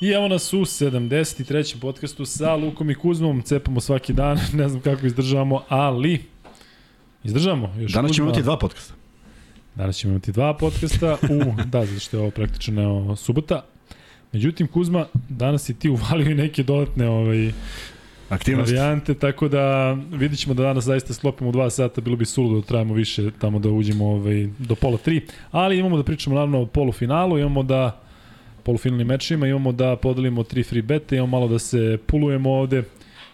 I evo nas u 73. podcastu sa Lukom i Kuzmom. Cepamo svaki dan, ne znam kako izdržavamo, ali izdržavamo. Još Danas ćemo imati dva podcasta. Danas ćemo imati dva podcasta. U, da, zato što je ovo praktično subota. Međutim, Kuzma, danas si ti uvalio neke dodatne ovaj, aktivnosti. Varijante, tako da vidit ćemo da danas zaista sklopimo dva sata, bilo bi suludo da trajamo više tamo da uđemo ovaj, do pola tri, ali imamo da pričamo naravno o polufinalu, imamo da polufinalnim mečima, imamo da podelimo tri free bete, imamo malo da se pulujemo ovde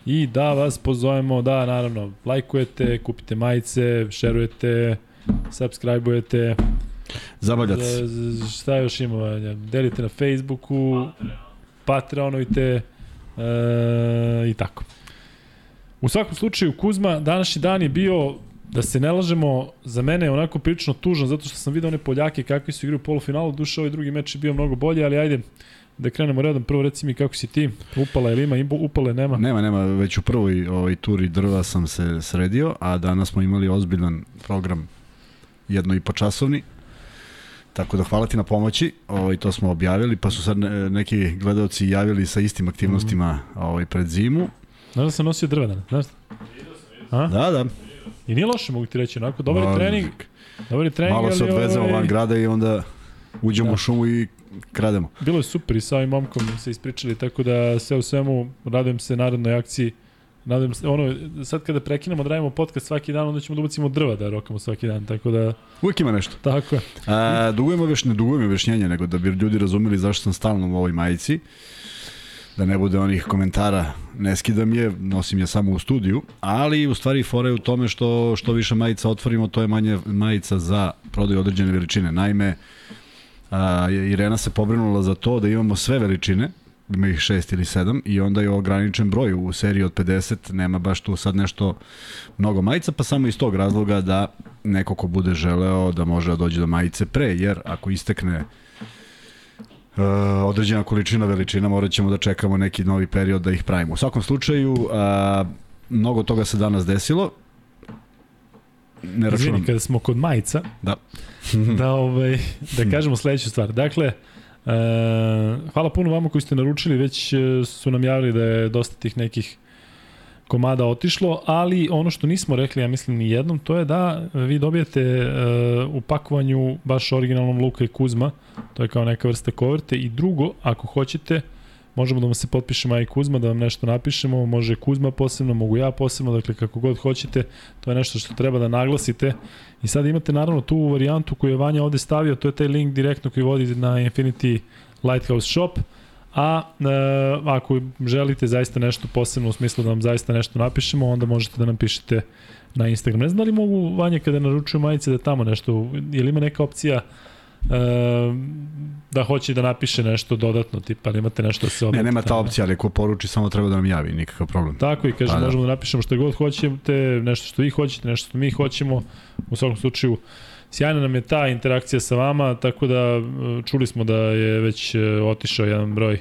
i da vas pozovemo da naravno lajkujete, kupite majice, šerujete, subscribe-ujete, Zabavljate se. Šta još ima? Delite na Facebooku, Patreonujte e, i tako. U svakom slučaju, Kuzma, današnji dan je bio da se ne lažemo, za mene je onako prilično tužan, zato što sam vidio one Poljake kakvi su igrali u polufinalu, duše ovaj drugi meč je bio mnogo bolji, ali ajde, da krenemo redom, prvo reci mi kako si ti, upala ili ima, upale nema? Nema, nema, već u prvoj ovaj, turi drva sam se sredio, a danas smo imali ozbiljan program jedno i po časovni, Tako da hvala ti na pomoći, ovaj, to smo objavili, pa su sad neki gledalci javili sa istim aktivnostima ovaj, pred zimu. Znaš da sam nosio drvedan, znaš? A? Da, da. I nije loše, mogu ti reći, onako, dobar je trening. Dobar je trening, Malo se odvezemo ovaj... van grada i onda uđemo da. u šumu i krademo. Bilo je super i sa ovim momkom se ispričali, tako da sve u svemu radujem se narednoj akciji. Nadam se, ono, sad kada prekinemo da radimo podcast svaki dan, onda ćemo da ubacimo drva da rokamo svaki dan, tako da... Uvijek ima nešto. Tako je. A, dugujemo već, ne dugujemo objašnjenje, nego da bi ljudi razumeli zašto sam stalno u ovoj majici da ne bude onih komentara, ne skidam je, nosim je samo u studiju, ali u stvari fora je u tome što, što više majica otvorimo, to je manje majica za prodaju određene veličine. Naime, a, Irena se pobrinula za to da imamo sve veličine, ima ih šest ili sedam i onda je ograničen broj u seriji od 50, nema baš tu sad nešto mnogo majica, pa samo iz tog razloga da neko ko bude želeo da može da dođe do majice pre, jer ako istekne određena količina veličina, morat ćemo da čekamo neki novi period da ih pravimo. U svakom slučaju, uh, mnogo toga se danas desilo, ne računam. Izvini, kada smo kod majica, da, da, ovaj, da kažemo sledeću stvar. Dakle, E, hvala puno vama koji ste naručili, već su nam javili da je dosta tih nekih komada otišlo, ali ono što nismo rekli, ja mislim ni jednom, to je da vi dobijete uh, u pakovanju baš originalnom Luka i Kuzma, to je kao neka vrsta koverte. I drugo, ako hoćete, možemo da vam se potpišemo i Kuzma, da vam nešto napišemo, može Kuzma posebno, mogu ja posebno, dakle kako god hoćete, to je nešto što treba da naglasite. I sad imate naravno tu varijantu koju je Vanja ovde stavio, to je taj link direktno koji vodi na Infinity Lighthouse Shop, a e, ako želite zaista nešto posebno u smislu da vam zaista nešto napišemo, onda možete da nam pišete na Instagram. Ne znam da li mogu Vanja kada naručuju majice da tamo nešto, je li ima neka opcija da hoće da napiše nešto dodatno, tipa ali imate nešto da se Ne, nema ta opcija, ali ko poruči samo treba da nam javi, nikakav problem. Tako i kaže, pa, da. možemo da napišemo što god hoćete, nešto što vi hoćete, nešto što mi hoćemo. U svakom slučaju, sjajna nam je ta interakcija sa vama, tako da čuli smo da je već e, otišao jedan broj e,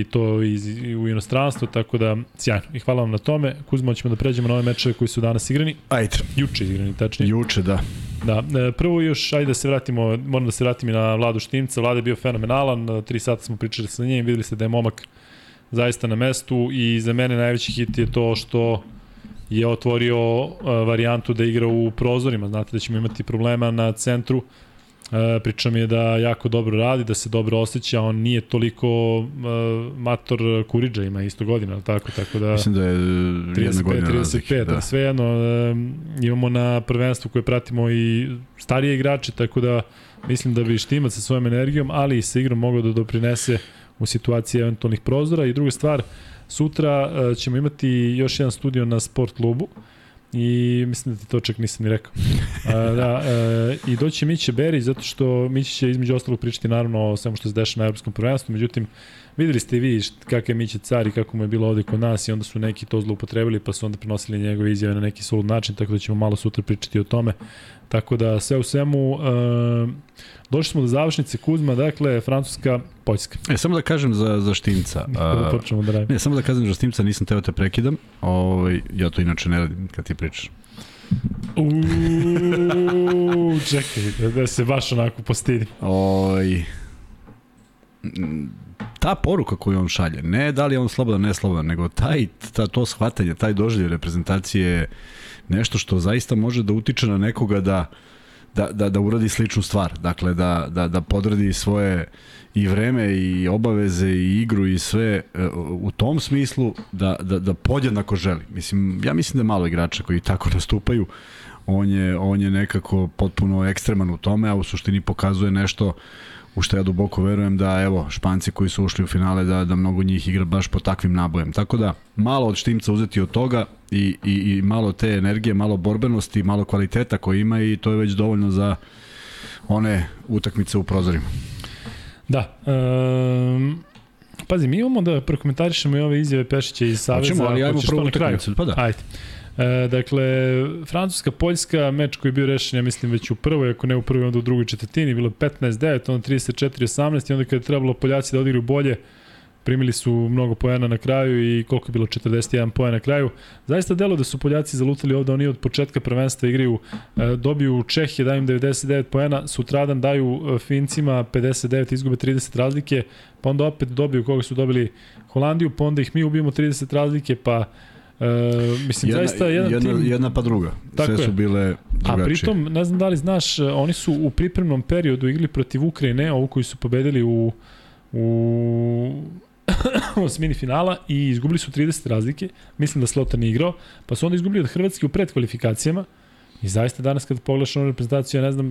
i to iz, i u inostranstvu, tako da sjajno. I hvala vam na tome. Kuzmo, ćemo da pređemo na ove mečeve koji su danas igrani. Ajde. Juče igrani, tačnije. Juče, da. Da, e, prvo još, ajde da se vratimo, moram da se vratim i na Vladu Štimca. Vlada je bio fenomenalan, tri sata smo pričali sa njim, videli ste da je momak zaista na mestu i za mene najveći hit je to što je otvorio e, varijantu da igra u prozorima. Znate da ćemo imati problema na centru E, priča mi je da jako dobro radi, da se dobro osjeća, on nije toliko uh, mator Kuriđa, ima isto godina, tako, tako da... Mislim da je 35, jedna godina 35, razlik, da. sve jedno, uh, imamo na prvenstvu koje pratimo i starije igrače, tako da mislim da bi Štimac sa svojom energijom, ali i sa igrom mogao da doprinese u situaciji eventualnih prozora. I druga stvar, sutra uh, ćemo imati još jedan studio na sport klubu, I mislim da ti to čak nisam ni rekao. A, da, e, I doći Miće Beri, zato što Miće će između ostalog pričati naravno o svemu što se dešava na Evropskom prvenstvu, međutim, videli ste i vi kakav je Miće car i kako mu je bilo ovde kod nas i onda su neki to zloupotrebili pa su onda prenosili njegove izjave na neki sulud način, tako da ćemo malo sutra pričati o tome. Tako da sve u svemu, e, došli smo do završnice Kuzma, dakle, Francuska, Poljska. E, samo da kažem za, za Štimca. da počnemo da radimo. Ne, samo da kažem za Štimca, nisam teo da te prekidam. Ovaj, ja to inače ne radim kad ti pričaš. Uuu, čekaj, da, da se baš onako postidim. Oj, ta poruka koju on šalje, ne da li je on slobodan, ne slobodan, nego taj, ta, to shvatanje, taj doživlje reprezentacije je nešto što zaista može da utiče na nekoga da, da, da, da uradi sličnu stvar. Dakle, da, da, da podradi svoje i vreme i obaveze i igru i sve e, u tom smislu da, da, da podjednako želi. Mislim, ja mislim da malo igrača koji tako nastupaju, on je, on je nekako potpuno ekstreman u tome, a u suštini pokazuje nešto u što ja duboko verujem da evo Španci koji su ušli u finale da da mnogo njih igra baš po takvim nabojem. Tako da malo od Štimca uzeti od toga i, i, i malo te energije, malo borbenosti, malo kvaliteta koji ima i to je već dovoljno za one utakmice u prozorima. Da. Um, pazi, mi imamo da prokomentarišemo i ove izjave Pešića iz Saveza. Hoćemo, ali ajmo prvo utakmicu. Pa da. Ajde. E, dakle, Francuska-Poljska, meč koji je bio rešen, ja mislim, već u prvoj, ako ne u prvoj, onda u drugoj četvrtini, bilo 15-9, onda 34-18 i onda kada je trebalo Poljaci da odigraju bolje, primili su mnogo poena na kraju i koliko je bilo 41 poena na kraju. Zaista delo da su Poljaci zalutali ovde, oni od početka prvenstva igraju, e, dobiju Čehije, daju im 99 poena, sutradan daju e, Fincima 59, izgube 30 razlike, pa onda opet dobiju koga su dobili Holandiju, pa onda ih mi ubijemo 30 razlike, pa E, mislim, jedna, zaista jedan jedna, tim... Jedna pa druga. Tako Sve su bile drugačije. A pritom, ne znam da li znaš, oni su u pripremnom periodu igli protiv Ukrajine, ovu koji su pobedili u, u osmini finala i izgubili su 30 razlike. Mislim da Slotan nije igrao. Pa su onda izgubili od Hrvatske u predkvalifikacijama. I zaista danas kad pogledaš onu reprezentaciju, ja ne znam,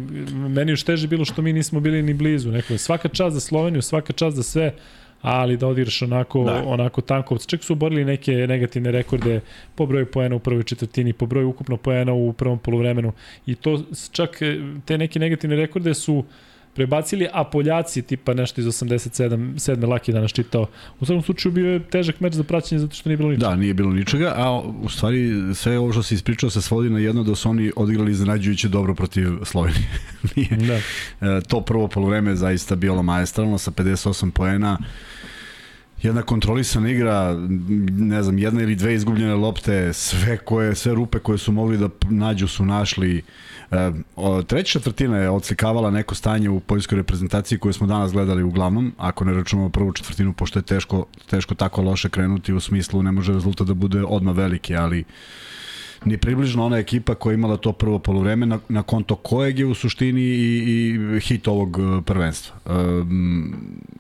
meni još teže bilo što mi nismo bili ni blizu. Neko, svaka čast za Sloveniju, svaka čast za sve ali da odigraš onako, da. onako tankovce. Čak su oborili neke negativne rekorde po broju poena u prvoj četvrtini, po broju ukupno poena u prvom polovremenu i to čak e, te neke negativne rekorde su prebacili, a Poljaci tipa nešto iz 87, 7. Laki danas čitao. U svakom slučaju bio je težak meč za praćenje zato što nije bilo ničega. Da, nije bilo ničega, a u stvari sve ovo što se ispričao se svodi na jedno da su oni odigrali iznenađujuće dobro protiv Slovenije. nije. Da. E, to prvo polovreme zaista bilo maestralno sa 58 poena jedna kontrolisana igra, ne znam, jedna ili dve izgubljene lopte, sve koje sve rupe koje su mogli da nađu su našli. E, treća četvrtina je odslikavala neko stanje u poljskoj reprezentaciji koje smo danas gledali uglavnom, ako ne računamo prvu četvrtinu, pošto je teško, teško tako loše krenuti u smislu, ne može rezultat da bude odmah veliki, ali ni približno ona ekipa koja je imala to prvo polovreme na, na konto kojeg je u suštini i, i hit ovog e, prvenstva. Um,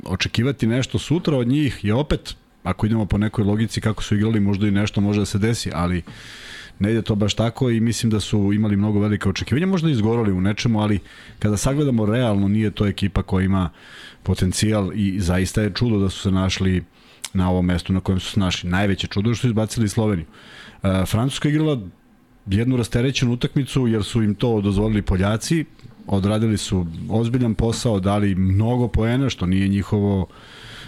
očekivati nešto sutra od njih je opet, ako idemo po nekoj logici kako su igrali, možda i nešto može da se desi, ali ne ide to baš tako i mislim da su imali mnogo velike očekivanja, možda izgorali u nečemu, ali kada sagledamo realno nije to ekipa koja ima potencijal i zaista je čudo da su se našli na ovom mestu na kojem su se našli. Najveće čudo što su izbacili Sloveniju. E, Francuska igrala jednu rasterećenu utakmicu jer su im to dozvolili Poljaci, odradili su ozbiljan posao, dali mnogo poena, što nije njihovo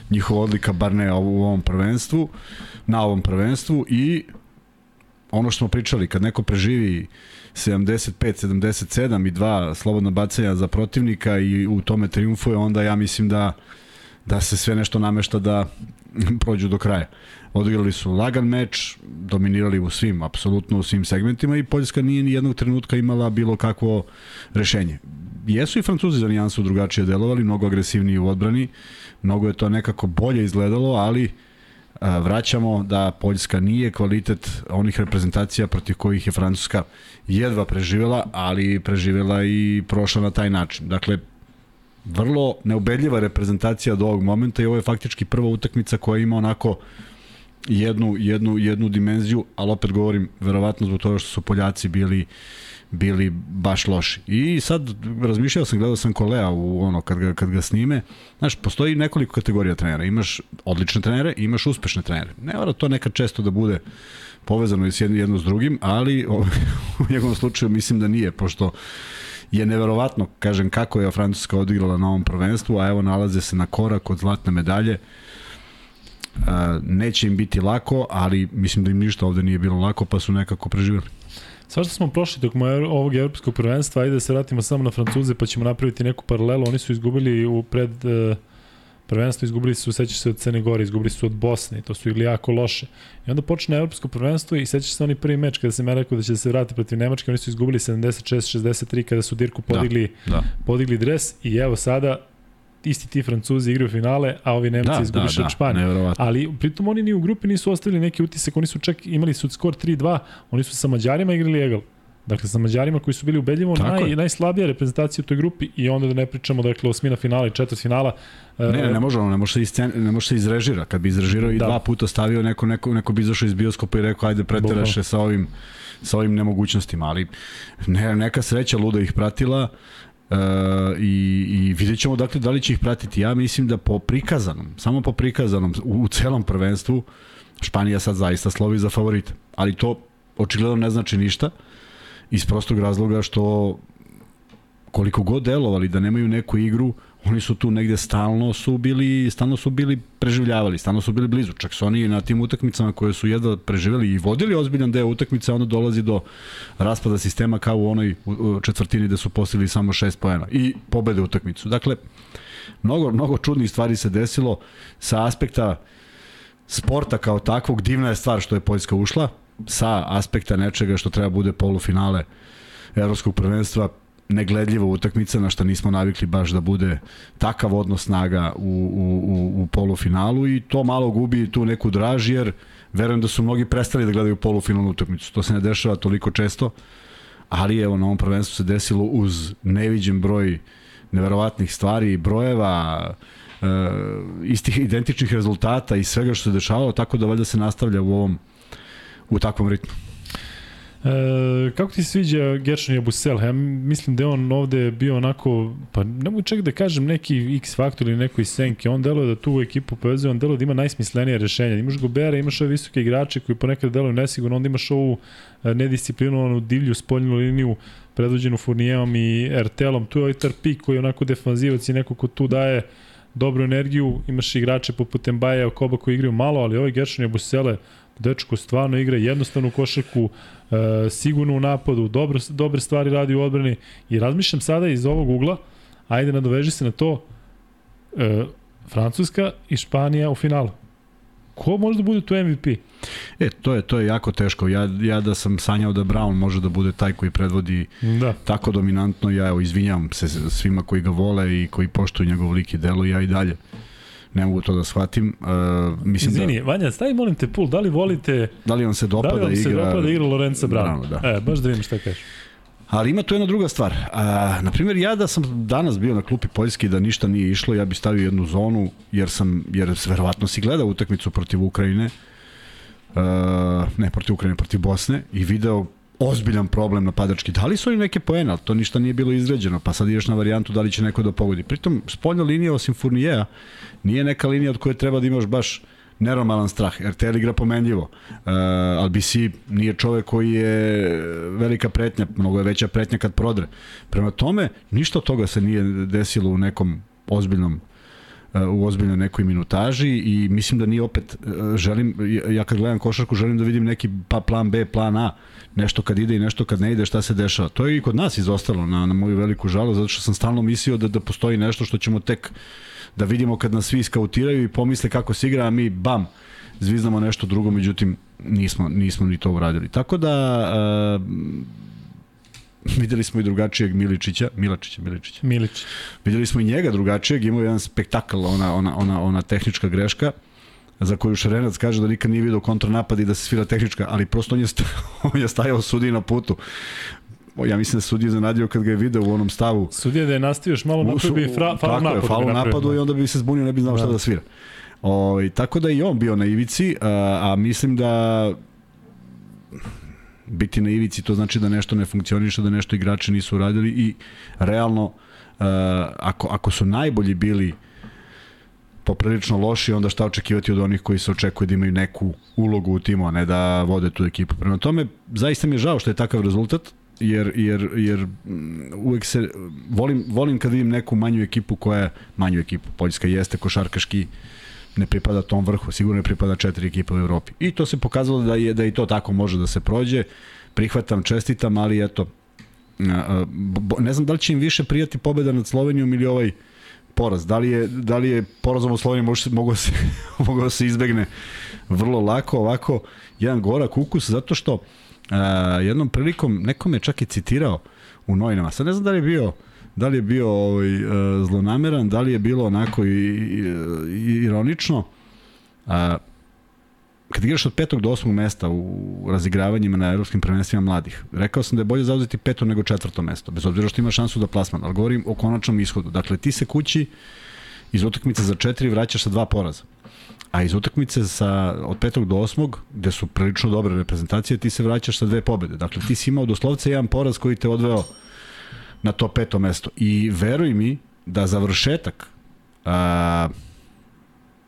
njihova odlika, bar ne u ovom prvenstvu, na ovom prvenstvu i ono što smo pričali, kad neko preživi 75, 77 i dva slobodna bacanja za protivnika i u tome triumfuje, onda ja mislim da da se sve nešto namešta da prođu do kraja. Odigrali su lagan meč, dominirali u svim, apsolutno u svim segmentima i Poljska nije ni jednog trenutka imala bilo kakvo rešenje. Jesu i Francuzi za nijansu drugačije delovali, mnogo agresivniji u odbrani, mnogo je to nekako bolje izgledalo, ali a, vraćamo da Poljska nije kvalitet onih reprezentacija protiv kojih je Francuska jedva preživela, ali preživela i prošla na taj način. Dakle, vrlo neubedljiva reprezentacija do ovog momenta i ovo je faktički prva utakmica koja ima onako jednu, jednu, jednu dimenziju, ali opet govorim, verovatno zbog toga što su Poljaci bili bili baš loši. I sad razmišljao sam, gledao sam Kolea u ono kad ga, kad ga snime. Znaš, postoji nekoliko kategorija trenera. Imaš odlične trenere imaš uspešne trenere. Ne mora to nekad često da bude povezano s jedno, jedno s drugim, ali o, u njegovom slučaju mislim da nije, pošto je neverovatno, kažem, kako je Francuska odigrala na ovom prvenstvu, a evo nalaze se na korak od zlatne medalje. Neće im biti lako, ali mislim da im ništa ovde nije bilo lako, pa su nekako preživjeli. Sva što smo prošli tokom ovog evropskog prvenstva, ajde da se vratimo samo na Francuze, pa ćemo napraviti neku paralelu. Oni su izgubili u pred uh, prvenstvo izgubili su, sećaš se od Crne Gore, izgubili su od Bosne i to su igli jako loše. I onda počne evropsko prvenstvo i sećaš se oni prvi meč kada sam ja rekao da će da se vratiti protiv Nemačke, oni su izgubili 76-63 kada su Dirku podigli, da, da. podigli dres i evo sada isti ti Francuzi igraju finale, a ovi Nemci da, izgubiš da, od da, Španije. Ali pritom oni ni u grupi nisu ostavili neki utisak, oni su čak imali su skor 3-2, oni su sa Mađarima igrali egal. Dakle, sa Mađarima koji su bili ubedljivo naj, najslabija reprezentacija u toj grupi i onda da ne pričamo, dakle, osmina finala i četvrt finala. Ne, ne, ne može, ne može se, iscen, ne može se izrežira. Kad bi izrežirao i da. dva puta stavio neko, neko, neko bi izašao iz bioskopa i rekao, ajde preteraše sa ovim, sa ovim nemogućnostima, ali ne, neka sreća luda ih pratila. Uh, i, i vidjet ćemo dakle da li će ih pratiti. Ja mislim da po prikazanom, samo po prikazanom u, u celom prvenstvu Španija sad zaista slovi za favorita. Ali to očigledno ne znači ništa iz prostog razloga što koliko god delovali da nemaju neku igru, oni su tu negde stalno su bili, stalno su bili preživljavali, stalno su bili blizu. Čak su oni na tim utakmicama koje su jedva preživjeli i vodili ozbiljan deo utakmice, onda dolazi do raspada sistema kao u onoj četvrtini gde su postigli samo šest pojena i pobede utakmicu. Dakle, mnogo, mnogo čudnih stvari se desilo sa aspekta sporta kao takvog. Divna je stvar što je Poljska ušla, sa aspekta nečega što treba bude polufinale evropskog prvenstva negledljiva utakmica na što nismo navikli baš da bude takav odnos snaga u, u, u, u polufinalu i to malo gubi tu neku draž jer verujem da su mnogi prestali da gledaju polufinalnu utakmicu. To se ne dešava toliko često, ali evo na ovom prvenstvu se desilo uz neviđen broj neverovatnih stvari i brojeva, e, istih identičnih rezultata i svega što se dešavalo, tako da valjda se nastavlja u ovom u takvom ritmu. E, kako ti se sviđa Gershon Jabusel? Ja mislim da je on ovde bio onako, pa ne mogu čak da kažem neki X faktor ili neko iz senke. On deluje da tu u ekipu povezuje, on deluje da ima najsmislenije rešenja. Imaš Gobera, imaš ove visoke igrače koji ponekad deluju nesigurno, onda imaš ovu e, nedisciplinovanu divlju spoljnu liniju predvođenu Furnijevom i Ertelom. Tu je ovaj Tarpik koji je onako defanzivac i neko ko tu daje dobru energiju. Imaš igrače poput Mbaja, Okoba koji igraju malo, ali ovaj Gershon Jabusele Dečko stvarno igra jednostavnu košarku, e, sigurno u napadu, dobro, dobre stvari radi u odbrani i razmišljam sada iz ovog ugla, ajde nadoveži se na to, e, Francuska i Španija u finalu. Ko može da bude tu MVP? E, to je to je jako teško. Ja, ja da sam sanjao da Brown može da bude taj koji predvodi da. tako dominantno, ja evo izvinjavam se svima koji ga vole i koji poštuju njegov lik i delo, ja i dalje ne mogu to da shvatim. Uh, mislim Izvini, da, Vanja, stavi molim te pul, da li volite... Da li vam se dopada da li vam se igra... dopada igra Lorenza Brown? da. E, baš da vidim šta kažeš. Ali ima tu jedna druga stvar. A, na primjer, ja da sam danas bio na klupi Poljski da ništa nije išlo, ja bih stavio jednu zonu, jer sam, jer verovatno si gledao utakmicu protiv Ukrajine, uh, ne protiv Ukrajine, protiv Bosne, i video ozbiljan problem napadački. Da li su oni neke poene, ali to ništa nije bilo izređeno, pa sad ideš na varijantu da li će neko da pogodi. Pritom, spoljna linija osim Furnijeja nije neka linija od koje treba da imaš baš nenormalan strah. RTL igra pomenljivo. Uh, LBC nije čovek koji je velika pretnja, mnogo je veća pretnja kad prodre. Prema tome, ništa od toga se nije desilo u nekom ozbiljnom u ozbiljnoj nekoj minutaži i mislim da nije opet želim ja kad gledam košarku želim da vidim neki pa plan B, plan A nešto kad ide i nešto kad ne ide, šta se dešava. To je i kod nas izostalo na, na moju veliku žalu, zato što sam stalno mislio da, da postoji nešto što ćemo tek da vidimo kad nas svi skautiraju i pomisle kako se igra, a mi bam, zviznamo nešto drugo, međutim nismo, nismo ni to uradili. Tako da uh, videli smo i drugačijeg Miličića, Milačića, Miličića. Milić. Videli smo i njega drugačijeg, imao jedan spektakl, ona, ona, ona, ona tehnička greška za koju Šarenac kaže da nikad nije video kontranapad i da se svira tehnička, ali prosto on je, sta, on je stajao sudi na putu ja mislim da sudija zanadio kad ga je video u onom stavu. Sudija da je nastavio još malo napravio bi fra, faul napad. Tako je, faul napadu i onda bi se zbunio, ne bi znao da. šta da svira. O, tako da i on bio na ivici, a, a mislim da biti na ivici to znači da nešto ne funkcioniše, da nešto igrači nisu uradili i realno a, ako, ako su najbolji bili poprilično loši, onda šta očekivati od onih koji se očekuje da imaju neku ulogu u timu, a ne da vode tu ekipu. Prema tome, zaista mi je žao što je takav rezultat, jer, jer, jer mm, uvek se, volim, volim kad vidim neku manju ekipu koja je, manju ekipu, Poljska jeste košarkaški, ne pripada tom vrhu, sigurno ne pripada četiri ekipe u Evropi. I to se pokazalo da je da i to tako može da se prođe. Prihvatam, čestitam, ali eto ne znam da li će im više prijati pobeda nad Slovenijom ili ovaj poraz. Da li je, da li je porazom u Sloveniji može, mogo, se, mogo se izbegne vrlo lako, ovako, jedan gorak ukus, zato što a, jednom prilikom, nekom je čak i citirao u novinama, sad ne znam da li je bio da li je bio ovaj, uh, zlonameran, da li je bilo onako i, i, i ironično. A, kad igraš od petog do osmog mesta u razigravanjima na evropskim prvenstvima mladih, rekao sam da je bolje zauzeti peto nego četvrto mesto, bez obzira što ima šansu da plasman, ali govorim o konačnom ishodu. Dakle, ti se kući iz utakmice za četiri vraćaš sa dva poraza. A iz utakmice sa, od petog do osmog, gde su prilično dobre reprezentacije, ti se vraćaš sa dve pobede. Dakle, ti si imao doslovce jedan poraz koji te odveo na to peto mesto. I veruj mi da završetak a,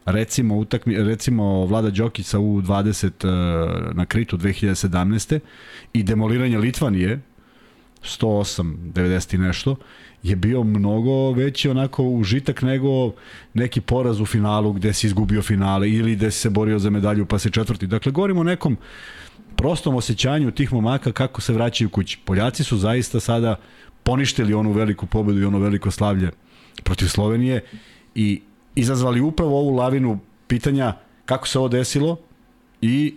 recimo utakmi, recimo Vlada Đokić sa U20 uh, na Kritu 2017. i demoliranje Litvanije 108, 90 i nešto, je bio mnogo veći onako užitak nego neki poraz u finalu gde si izgubio finale ili gde si se borio za medalju pa se četvrti. Dakle, govorimo o nekom prostom osjećanju tih momaka kako se vraćaju kući. Poljaci su zaista sada poništili onu veliku pobedu i ono veliko slavlje protiv Slovenije i izazvali upravo ovu lavinu pitanja kako se ovo desilo i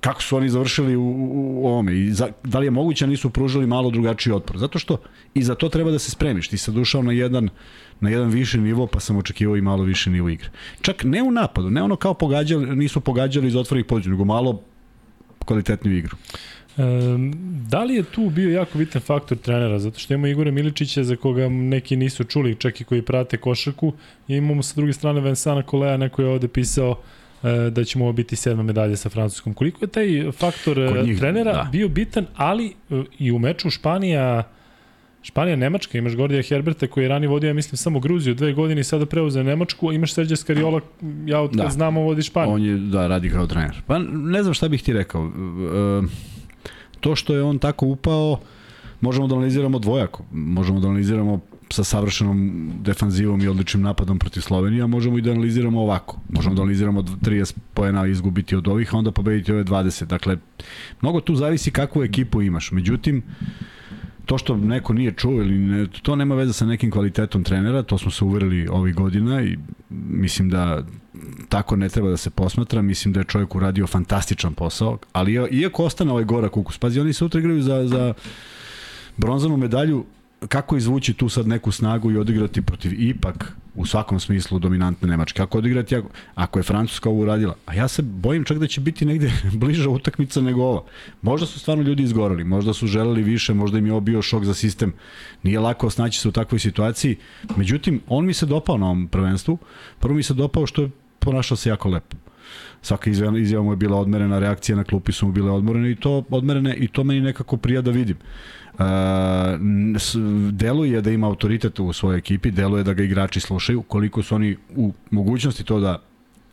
kako su oni završili u, u, u ovome i za, da li je moguće da nisu pružili malo drugačiji otpor? Zato što i za to treba da se spremiš. Ti sad ušao na jedan na jedan viši nivo pa sam očekivao i malo više nivo igre. Čak ne u napadu ne ono kao pogađali nisu pogađali iz otvorenih pozicija nego malo kvalitetniju igru E, da li je tu bio jako bitan faktor trenera? Zato što imamo Igora Miličića za koga neki nisu čuli, čak i koji prate košarku. I imamo sa druge strane Vensana Kolea, neko je ovde pisao e, da će mu biti sedma medalja sa Francuskom. Koliko je taj faktor e, njih, trenera da. bio bitan, ali e, i u meču Španija Španija, Nemačka, imaš Gordija Herberta koji je ranije vodio, ja mislim, samo Gruziju dve godine i sada preuze Nemačku, a imaš Serđa Skariola, ja od da. znamo vodi Španiju. On je, da, radi kao trener. Pa ne znam šta bih ti rekao. E, to što je on tako upao, možemo da analiziramo dvojako. Možemo da analiziramo sa savršenom defanzivom i odličnim napadom protiv Slovenije, a možemo i da analiziramo ovako. Možemo da analiziramo 30 pojena izgubiti od ovih, a onda pobediti ove 20. Dakle, mnogo tu zavisi kakvu ekipu imaš. Međutim, to što neko nije čuo ili ne, to nema veze sa nekim kvalitetom trenera, to smo se uverili ovih godina i mislim da tako ne treba da se posmatra, mislim da je čovjek uradio fantastičan posao, ali iako ostane ovaj gorak ukus, pazi, oni sutra igraju za, za bronzanu medalju, kako izvući tu sad neku snagu i odigrati protiv ipak u svakom smislu dominantne Nemačke. Kako odigrati ako, ako je Francuska ovo uradila? A ja se bojim čak da će biti negde bliža utakmica nego ova. Možda su stvarno ljudi izgorali, možda su želeli više, možda im je ovo bio šok za sistem. Nije lako snaći se u takvoj situaciji. Međutim, on mi se dopao na ovom prvenstvu. Prvo mi se dopao što je ponašao se jako lepo. Svaka izjava, izjava mu je bila odmerena, reakcije na klupi su mu bile odmorene i to odmerene i to meni nekako prija da vidim. Uh, deluje da ima autoritet u svojoj ekipi, deluje da ga igrači slušaju, koliko su oni u mogućnosti to da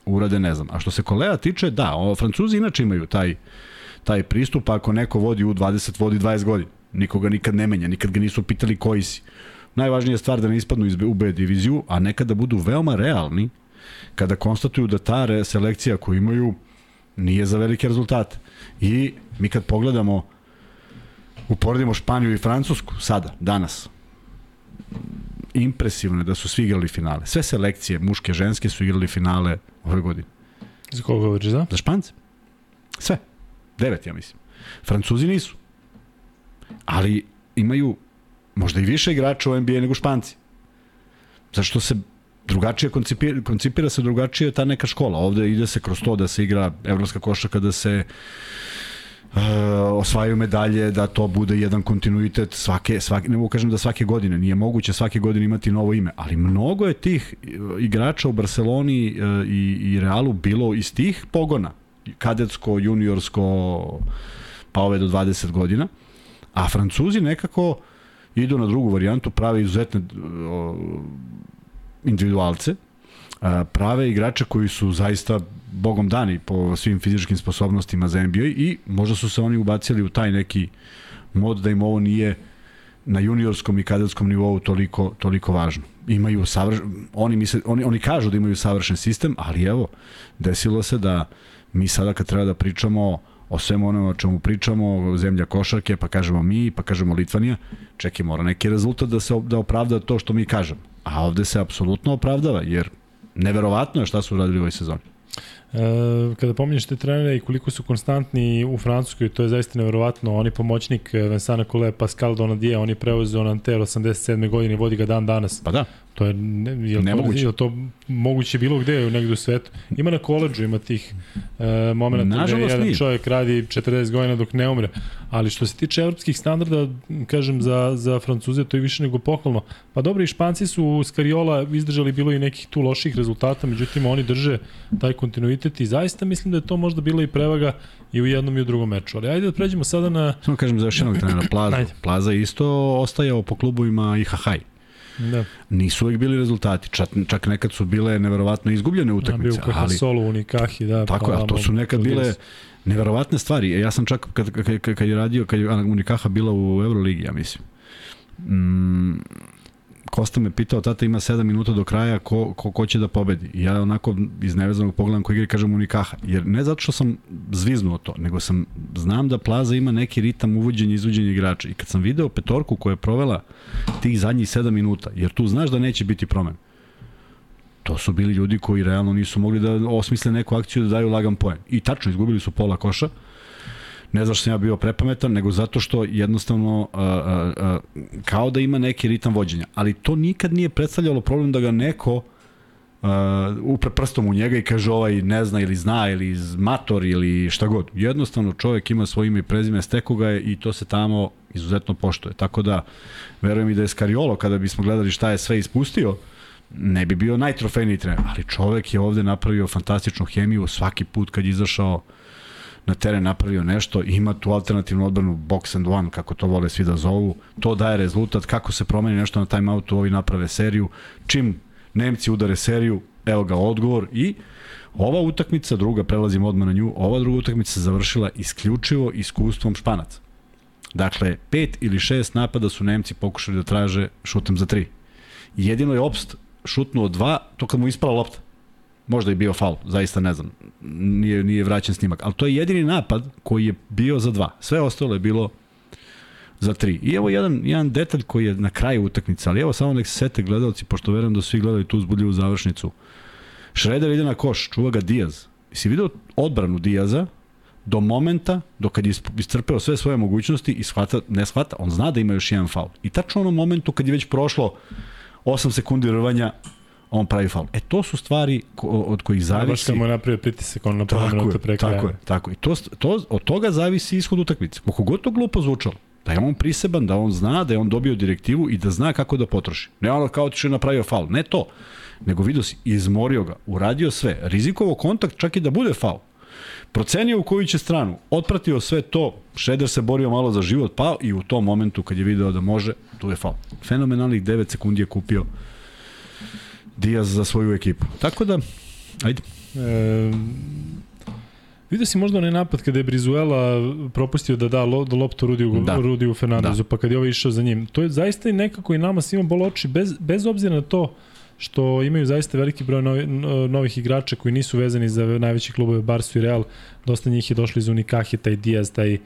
urade, ne znam. A što se Kolea tiče, da, o, Francuzi inače imaju taj, taj pristup, ako neko vodi u 20, vodi 20 godina. Nikoga nikad ne menja, nikad ga nisu pitali koji si. Najvažnija stvar da ne ispadnu iz u B diviziju, a nekada budu veoma realni kada konstatuju da ta selekcija koju imaju nije za velike rezultate. I mi kad pogledamo uporedimo Španiju i Francusku sada, danas, impresivno je da su svi igrali finale. Sve selekcije, muške, ženske, su igrali finale ove godine. Za koga govoriš, da? Za Špance. Sve. Devet, ja mislim. Francuzi nisu. Ali imaju možda i više igrača u NBA nego Španci. Zašto se drugačije koncipira, koncipira se drugačije ta neka škola. Ovde ide se kroz to da se igra evropska košaka, da se uh, osvajaju medalje, da to bude jedan kontinuitet svake, svake, ne mogu kažem da svake godine, nije moguće svake godine imati novo ime, ali mnogo je tih igrača u Barceloni uh, i, i Realu bilo iz tih pogona, kadetsko, juniorsko, pa ove do 20 godina, a Francuzi nekako idu na drugu varijantu, prave izuzetne uh, individualce, prave igrače koji su zaista bogom dani po svim fizičkim sposobnostima za NBA i možda su se oni ubacili u taj neki mod da im ovo nije na juniorskom i kadetskom nivou toliko toliko važno. Imaju savrš... oni misle oni oni kažu da imaju savršen sistem, ali evo desilo se da mi sada kad treba da pričamo o svemu onome o čemu pričamo, zemlja košarke, pa kažemo mi, pa kažemo Litvanija, čekaj, mora neki rezultat da se da opravda to što mi kažemo. A ovde se apsolutno opravdava, jer neverovatno je šta su uradili u ovoj sezoni. E, kada pominješ te trenere i koliko su konstantni u Francuskoj, to je zaista neverovatno. On je pomoćnik e, Vincent Collet, Pascal Donadier, on je preuzeo Nanterre 87. godine i vodi ga dan danas. Pa da. To je, ne, je Nemoguće. To, je to moguće bilo gde, negde u svetu. Ima na koleđu, ima tih e, momenta gde jedan nije. čovjek radi 40 godina dok ne umre. Ali što se tiče evropskih standarda, kažem, za, za Francuze to je više nego pohvalno. Pa dobro, i Španci su s Kariola izdržali bilo i nekih tu loših rezultata, međutim oni drže taj kontinuitet i zaista mislim da je to možda bila i prevaga i u jednom i u drugom meču. Ali ajde da pređemo sada na... Samo kažem za još jednog trenera, Plaza. Ajde. Plaza isto ostajao po klubovima i Hahaj. Da, Nisu uvek bili rezultati, čak, čak nekad su bile neverovatno izgubljene bio utakmice, u ali Solu, u Nikahi, da. tako je, ali to su nekad bile neverovatne stvari. E, Ja sam čak kad, kad, kad, kad je radio, kad je Unikaha bila u Euroligi, ja mislim. Mm, Kosta me pitao, tata ima 7 minuta do kraja, ko, ko, ko će da pobedi? I ja onako iz nevezanog pogledam ko igri kažem Unikaha. Jer ne zato što sam zviznuo to, nego sam, znam da Plaza ima neki ritam uvođenja i izvođenja igrača. I kad sam video petorku koja je provela tih zadnjih 7 minuta, jer tu znaš da neće biti promen. To su bili ljudi koji realno nisu mogli da osmisle neku akciju da daju lagan poen. I tačno, izgubili su pola koša. Ne zato što sam ja bio prepametan, nego zato što jednostavno a, a, a, kao da ima neki ritam vođenja. Ali to nikad nije predstavljalo problem da ga neko uh, upre prstom u njega i kaže ovaj ne zna ili zna ili mator ili šta god. Jednostavno čovjek ima svoje ime i prezime, steko ga je i to se tamo izuzetno poštuje. Tako da verujem i da je Skariolo kada bismo gledali šta je sve ispustio, ne bi bio najtrofejniji trener, ali čovek je ovde napravio fantastičnu hemiju svaki put kad je izašao na teren napravio nešto, ima tu alternativnu odbranu box and one, kako to vole svi da zovu, to daje rezultat, kako se promeni nešto na timeoutu, ovi naprave seriju, čim Nemci udare seriju, evo ga odgovor i ova utakmica, druga, prelazimo odmah na nju, ova druga utakmica se završila isključivo iskustvom Španaca. Dakle, pet ili šest napada su Nemci pokušali da traže šutem za tri. Jedino je Obst šutnuo dva, to kad mu ispala lopta. Možda je bio faul, zaista ne znam. Nije, nije vraćen snimak. Ali to je jedini napad koji je bio za dva. Sve ostalo je bilo za tri. I evo jedan, jedan detalj koji je na kraju utakmice, ali evo samo nek se sete gledalci, pošto verujem da svi gledali tu uzbudljivu završnicu. Šreder ide na koš, čuva ga Diaz. I si video odbranu Diaza do momenta, do kad je iscrpeo sve svoje mogućnosti i shvata, ne shvata, on zna da ima još jedan faul. I tačno onom momentu kad je već prošlo 8 sekundi rvanja, on pravi faul. E to su stvari ko, od kojih baš zavisi. mu je napravio pritisak, on na pola minuta pre kraja. tako je, tako je. To, to, od toga zavisi ishod utakmice. Koliko god to glupo zvučalo, da je on priseban, da on zna, da je on dobio direktivu i da zna kako da potroši. Ne ono kao ti je napravio faul, ne to. Nego vidio si, izmorio ga, uradio sve, rizikovo kontakt čak i da bude faul. Procenio u koju će stranu, otpratio sve to, Šeder se borio malo za život, pao i u tom momentu kad je video da može, tu je faul. Fenomenalnih 9 sekundi je kupio Diaz za svoju ekipu. Tako da, ajde. E, Vidio si možda onaj napad kada je Brizuela propustio da da, lo, da loptu Rudiju, Da. Rudiju Fernandezu, da. pa kad je ovaj išao za njim. To je zaista i nekako i nama svima bolo oči, bez, bez obzira na to što imaju zaista veliki broj novi, novih igrača koji nisu vezani za najveći klubove Barsu i Real. Dosta njih je došlo iz Unikahi, taj Diaz, taj uh,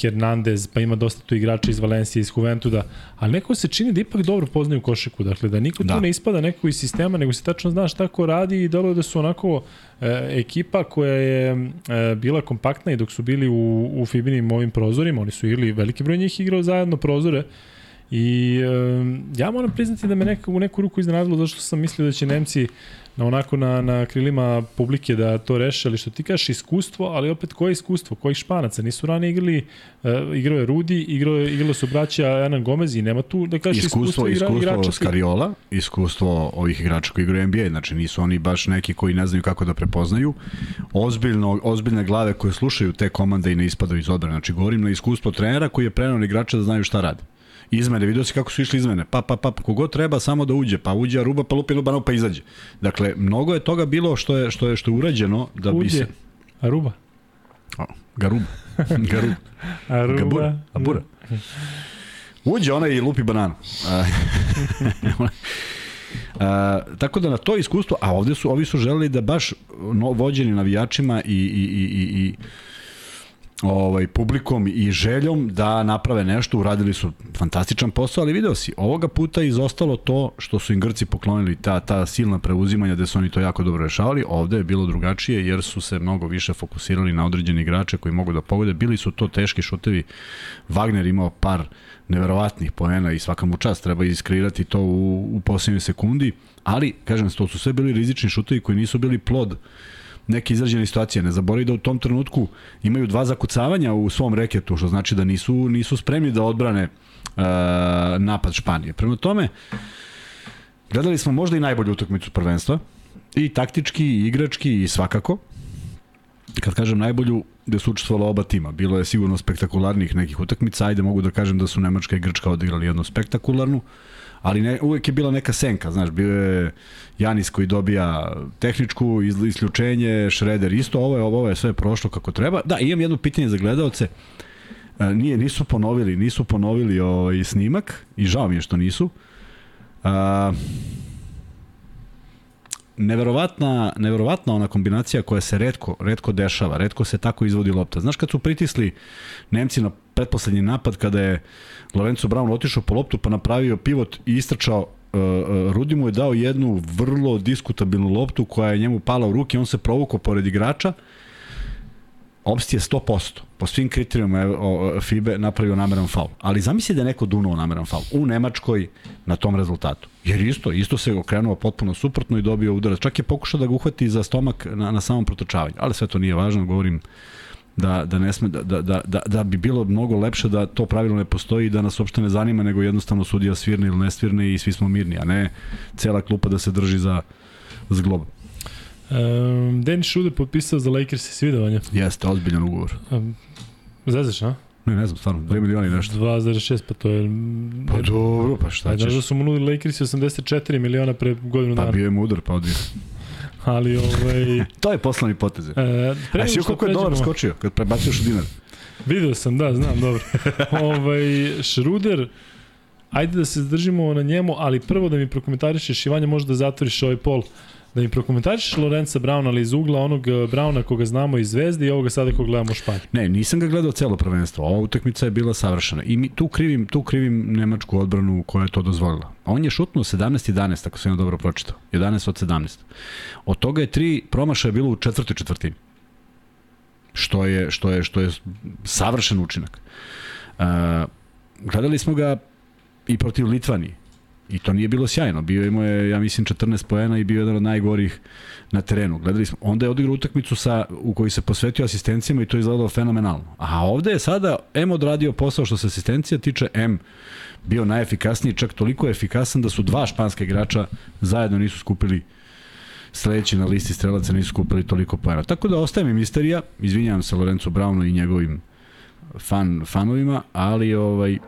Hernandez, pa ima dosta tu igrača iz Valencije, iz Juventuda, ali neko se čini da ipak dobro poznaju košeku, dakle da niko da. tu ne ispada neko iz sistema, nego se tačno zna šta ko radi i deluje da su onako e, ekipa koja je e, bila kompaktna i dok su bili u, u Fibinim ovim prozorima, oni su igrali, veliki broj njih igrao zajedno prozore, I e, ja moram priznati da me neka, u neku ruku iznenadilo zašto sam mislio da će Nemci na onako na, na krilima publike da to reše, ali što ti kažeš iskustvo, ali opet koje iskustvo, kojih španaca, nisu ranije igrali, uh, igrao je Rudi, igrao je, igralo su braća Enan Gomez i nema tu da kažeš iskustvo, iskustvo, igra, iskustvo igrača. Skariola, iskustvo ovih igrača koji igraju NBA, znači nisu oni baš neki koji ne znaju kako da prepoznaju. Ozbiljno, ozbiljne glave koje slušaju te komande i ne ispadaju iz odbrane. Znači govorim na iskustvo trenera koji je prenao na igrača da znaju šta radi. Izmene, vidio si kako su išli izmene. Pa, pa, pa, kogod treba samo da uđe, pa uđe Aruba, pa lupi Lubano, pa izađe. Dakle, mnogo je toga bilo što je, što je, što je urađeno da bi Uđe. se... Aruba. O, garuba. garuba. Aruba. Gabura. Abura. Uđe ona i lupi bananu. A, tako da na to iskustvo, a ovde su, ovi su želeli da baš no, vođeni navijačima i, i, i, i, i ovaj, publikom i željom da naprave nešto, uradili su fantastičan posao, ali video si, ovoga puta izostalo to što su im Grci poklonili, ta, ta silna preuzimanja gde su oni to jako dobro rešavali, ovde je bilo drugačije jer su se mnogo više fokusirali na određene igrače koji mogu da pogode, bili su to teški šutevi, Wagner imao par neverovatnih poena i svaka mu čast treba iskreirati to u, u posljednjoj sekundi, ali, kažem, to su sve bili rizični šutevi koji nisu bili plod neke izrađene situacije. Ne zaboravi da u tom trenutku imaju dva zakucavanja u svom reketu, što znači da nisu, nisu spremni da odbrane uh, napad Španije. Prema tome, gledali smo možda i najbolju utakmicu prvenstva, i taktički, i igrački, i svakako. Kad kažem najbolju, gde su učestvovala oba tima. Bilo je sigurno spektakularnih nekih utakmica, ajde mogu da kažem da su Nemačka i Grčka odigrali jednu spektakularnu. Uh, ali ne, uvek je bila neka senka, znaš, bio je Janis koji dobija tehničku isključenje, Šreder isto, ovo je, ovo je sve prošlo kako treba. Da, imam jedno pitanje za gledalce, e, nije, nisu ponovili, nisu ponovili ovaj snimak i žao mi je što nisu. A, neverovatna, neverovatna ona kombinacija koja se redko, redko dešava, redko se tako izvodi lopta. Znaš kad su pritisli Nemci na pretposlednji napad kada je Lorenzo Brown otišao po loptu pa napravio pivot i istračao uh, uh, Rudi mu je dao jednu vrlo diskutabilnu loptu koja je njemu pala u ruke, on se provukao pored igrača, opstije 100%, po svim kriterijama FIBE napravio nameran faul. Ali zamisli da je neko dunuo nameran faul u Nemačkoj na tom rezultatu. Jer isto, isto se okrenuo potpuno suprotno i dobio udarac. Čak je pokušao da ga uhvati za stomak na, na samom protočavanju. Ali sve to nije važno, govorim da, da, ne sme, da, da, da, da, da bi bilo mnogo lepše da to pravilo ne postoji i da nas uopšte ne zanima, nego jednostavno sudija svirne ili ne svirne i svi smo mirni, a ne cela klupa da se drži za zglob. Um, Dennis Schroeder potpisao za Lakers i svidovanje. Jeste, ozbiljan ugovor. Um, Zezaš, a? Ne, ne znam, stvarno, 2 miliona i nešto. 2,6, pa to je... Pa dobro, pa šta ćeš? Da su mu nudili Lakers 84 miliona pre godinu pa dana. Pa bio je mudar, pa odbio. Ali ovaj... to je poslovni potez. E, A si koliko je dolar skočio kad prebaciš u dinar? Video sam, da, znam, dobro. ovaj, Šruder, ajde da se zadržimo na njemu, ali prvo da mi prokomentarišeš, Ivanja, možda da zatvoriš ovaj pol. Da mi prokomentarišeš Lorenza Brauna, ali iz ugla onog eh, Brauna koga znamo iz Zvezde i ovoga sada koga gledamo u Španji. Ne, nisam ga gledao celo prvenstvo. Ova utakmica je bila savršena. I mi, tu, krivim, tu krivim nemačku odbranu koja je to dozvolila. On je šutnuo 17-11, ako sam ja dobro pročitao. 11 od 17. Od toga je tri promašaja bilo u četvrtoj četvrtini. Što je, što je, što je savršen učinak. Uh, gledali smo ga i protiv Litvanije I to nije bilo sjajno. Bio imao je, ja mislim, 14 poena i bio jedan od najgorih na terenu. Gledali smo, onda je odigrao utakmicu sa, u kojoj se posvetio asistencijama i to je izgledalo fenomenalno. A ovde je sada M odradio posao što se asistencija tiče, M bio najefikasniji, čak toliko efikasan da su dva španska igrača zajedno nisu skupili sledeći na listi strelaca nisu skupili toliko poena. Tako da ostaje mi misterija, izvinjavam se Lorenzo Brownu i njegovim fan, fanovima, ali ovaj,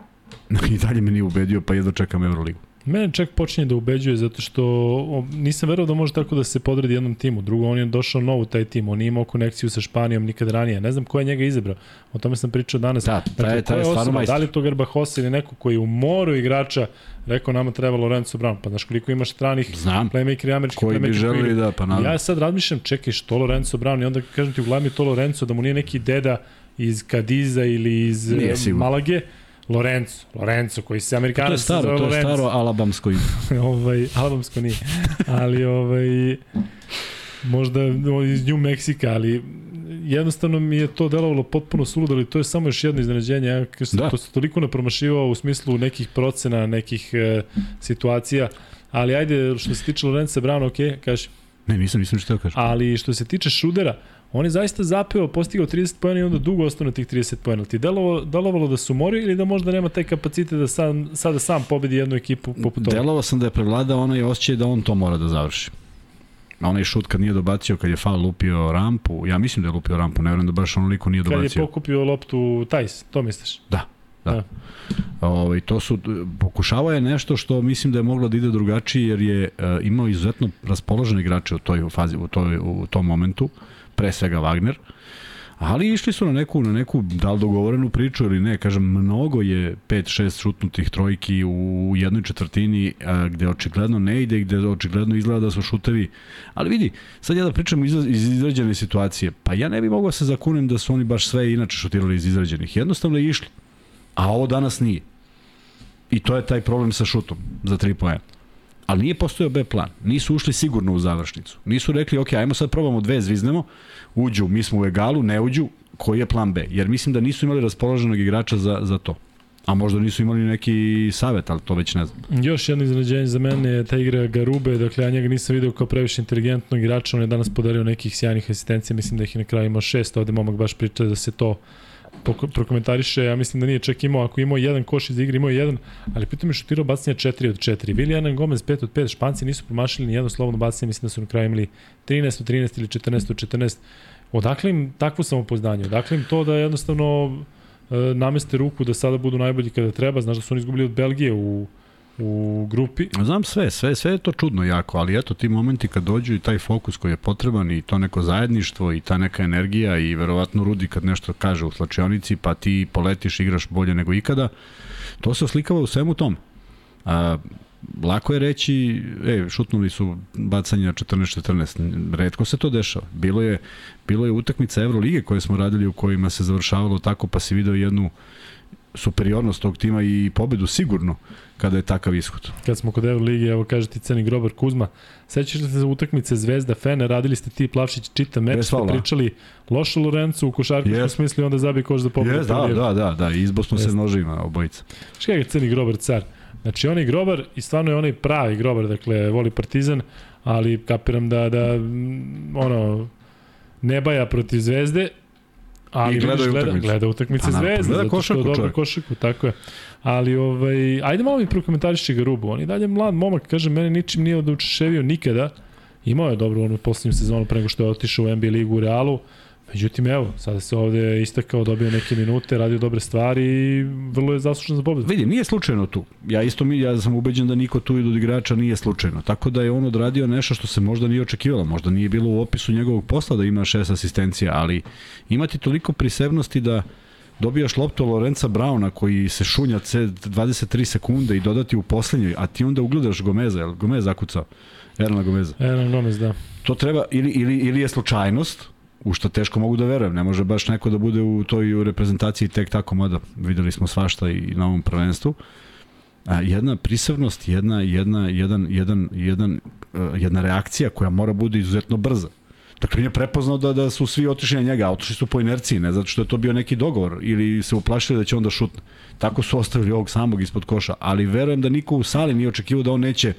i dalje me nije ubedio, pa jedno čekam Euroligu. Mene čak počinje da ubeđuje zato što nisam verovao da može tako da se podredi jednom timu. Drugo, on je došao nov u taj tim, on nije imao konekciju sa Španijom nikad ranije. Ne znam ko je njega izabrao. O tome sam pričao danas. Da, taj, dakle, taj je stvarno majstor. Da li to Garbahosa ili neko koji u moru igrača rekao nama treba Lorenzo Brown. Pa znaš koliko imaš stranih Znam. playmaker i američkih koji bi želeli da, pa nadam. Ja sad razmišljam, čekaj, što Lorenzo Brown i onda kažem ti u glavi to Lorenzo, da mu nije neki deda iz Kadiza ili iz Malage, Lorenzo, Lorenzo koji se Amerikanac to je staro, to je Lorenzo. staro alabamsko ime. ovaj, alabamsko nije. Ali ovaj možda iz New Meksika, ali jednostavno mi je to delovalo potpuno suludo, ali to je samo još jedno iznenađenje. Ja sam da. to se toliko ne promašivao u smislu nekih procena, nekih e, situacija. Ali ajde, što se tiče Lorenza Brown, ok, kaži. Ne, nisam, nisam što kažem. Ali što se tiče Šudera, On je zaista zapeo, postigao 30 pojena i onda dugo ostao na tih 30 pojena. Ti delovalo, delovalo da su morio ili da možda nema taj kapacitet da sam, sada sam pobedi jednu ekipu poput toga? Delovao sam da je prevladao onaj osjećaj da on to mora da završi. A onaj šut kad nije dobacio, kad je Fal lupio rampu, ja mislim da je lupio rampu, ne vjerujem da baš onoliko nije dobacio. Kad je pokupio loptu Tajs, to misliš? Da. Da. da. Ovo, ovaj, to su, pokušavao je nešto što mislim da je moglo da ide drugačije jer je uh, imao izuzetno raspoložene igrače u toj fazi, u, toj, u tom momentu. Uh, pre svega Wagner, Ali išli su na neku, na neku da li dogovorenu priču ili ne, kažem, mnogo je 5-6 šutnutih trojki u jednoj četvrtini a, gde očigledno ne ide, gde očigledno izgleda da su šutevi. Ali vidi, sad ja da pričam iz, iz izrađene situacije, pa ja ne bi mogao se zakunem da su oni baš sve inače šutirali iz izrađenih. Jednostavno je išli. A ovo danas nije. I to je taj problem sa šutom za 3 poena. Ali nije postojao B plan. Nisu ušli sigurno u završnicu. Nisu rekli, ok, ajmo sad probamo dve, zviznemo, uđu, mi smo u egalu, ne uđu, koji je plan B? Jer mislim da nisu imali raspoloženog igrača za, za to. A možda nisu imali neki savet, ali to već ne znam. Još jedno iznenađenje za mene je ta igra Garube, dakle ja njega nisam video kao previše inteligentnog igrača, on je danas podario nekih sjajnih asistencija, mislim da ih je na kraju imao šest, ovde momak baš priča da se to prokomentariše, ja mislim da nije čak imao, ako imao jedan koš iz igre, imao jedan, ali pitam je šutirao bacanje 4 od 4. Willian Gomez 5 od 5, Španci nisu promašili ni jedno slobodno bacanje, mislim da su na kraju imali 13 od 13 ili 14 od 14. Odakle im takvo samopoznanje? Odakle im to da jednostavno e, nameste ruku da sada budu najbolji kada treba? Znaš da su oni izgubili od Belgije u u grupi. Znam sve, sve, sve je to čudno jako, ali eto ti momenti kad dođu i taj fokus koji je potreban i to neko zajedništvo i ta neka energija i verovatno Rudi kad nešto kaže u slačionici pa ti poletiš, igraš bolje nego ikada, to se oslikava u svemu tom. A, lako je reći, e, šutnuli su bacanje na 14-14, redko se to dešava. Bilo je, bilo je utakmica Evrolige koje smo radili u kojima se završavalo tako, pa si video jednu superiornost tog tima i pobedu sigurno kada je takav ishod. Kad smo kod Euroligi, evo kaže ti ceni Grobar Kuzma, sećaš li se za utakmice Zvezda Fene, radili ste ti Plavšić čita meč, ste pričali loše Lorencu u košarkaškom yes. smislu onda zabije koš za pobedu. Yes, da, da, da, da, izbo smo yes. se nožima obojica. Šta ga ceni Grobar car? Znači on je Grobar i stvarno je onaj pravi Grobar, dakle voli Partizan, ali kapiram da, da ono, ne baja protiv Zvezde, ali I gleda, gleda, gleda utakmice pa, Zvezde, gleda košarku, zato što dobro košarku, tako je. Ali, ovaj, ajde malo mi prokomentariši ga Rubu. On je dalje mlad momak, kaže, mene ničim nije odučeševio nikada. Imao je dobro onu poslednju sezonu pre nego što je otišao u NBA ligu u Realu. Međutim, evo, sada se ovde istakao, dobio neke minute, radio dobre stvari i vrlo je zaslužen za pobedu. Vidi, nije slučajno tu. Ja isto mi, ja sam ubeđen da niko tu od igrača nije slučajno. Tako da je on odradio nešto što se možda nije očekivalo. Možda nije bilo u opisu njegovog posla da ima šest asistencija, ali imati toliko prisebnosti da dobijaš loptu Lorenza Brauna koji se šunja 23 sekunde i dodati u poslednjoj, a ti onda ugledaš Gomeza, je li Gomez zakucao? Erna Gomeza. Erna Gomez, da. To treba, ili, ili, ili je slučajnost, u što teško mogu da verujem. Ne može baš neko da bude u toj reprezentaciji tek tako, mada videli smo svašta i na ovom prvenstvu. A, jedna prisavnost, jedna, jedna, jedan, jedan, jedan, uh, jedna reakcija koja mora bude izuzetno brza. Dakle, nije prepoznao da, da su svi otišli na njega, a otišli su po inerciji, ne zato što je to bio neki dogovor ili se uplašili da će onda šutne. Tako su ostavili ovog samog ispod koša, ali verujem da niko u sali nije očekivao da on neće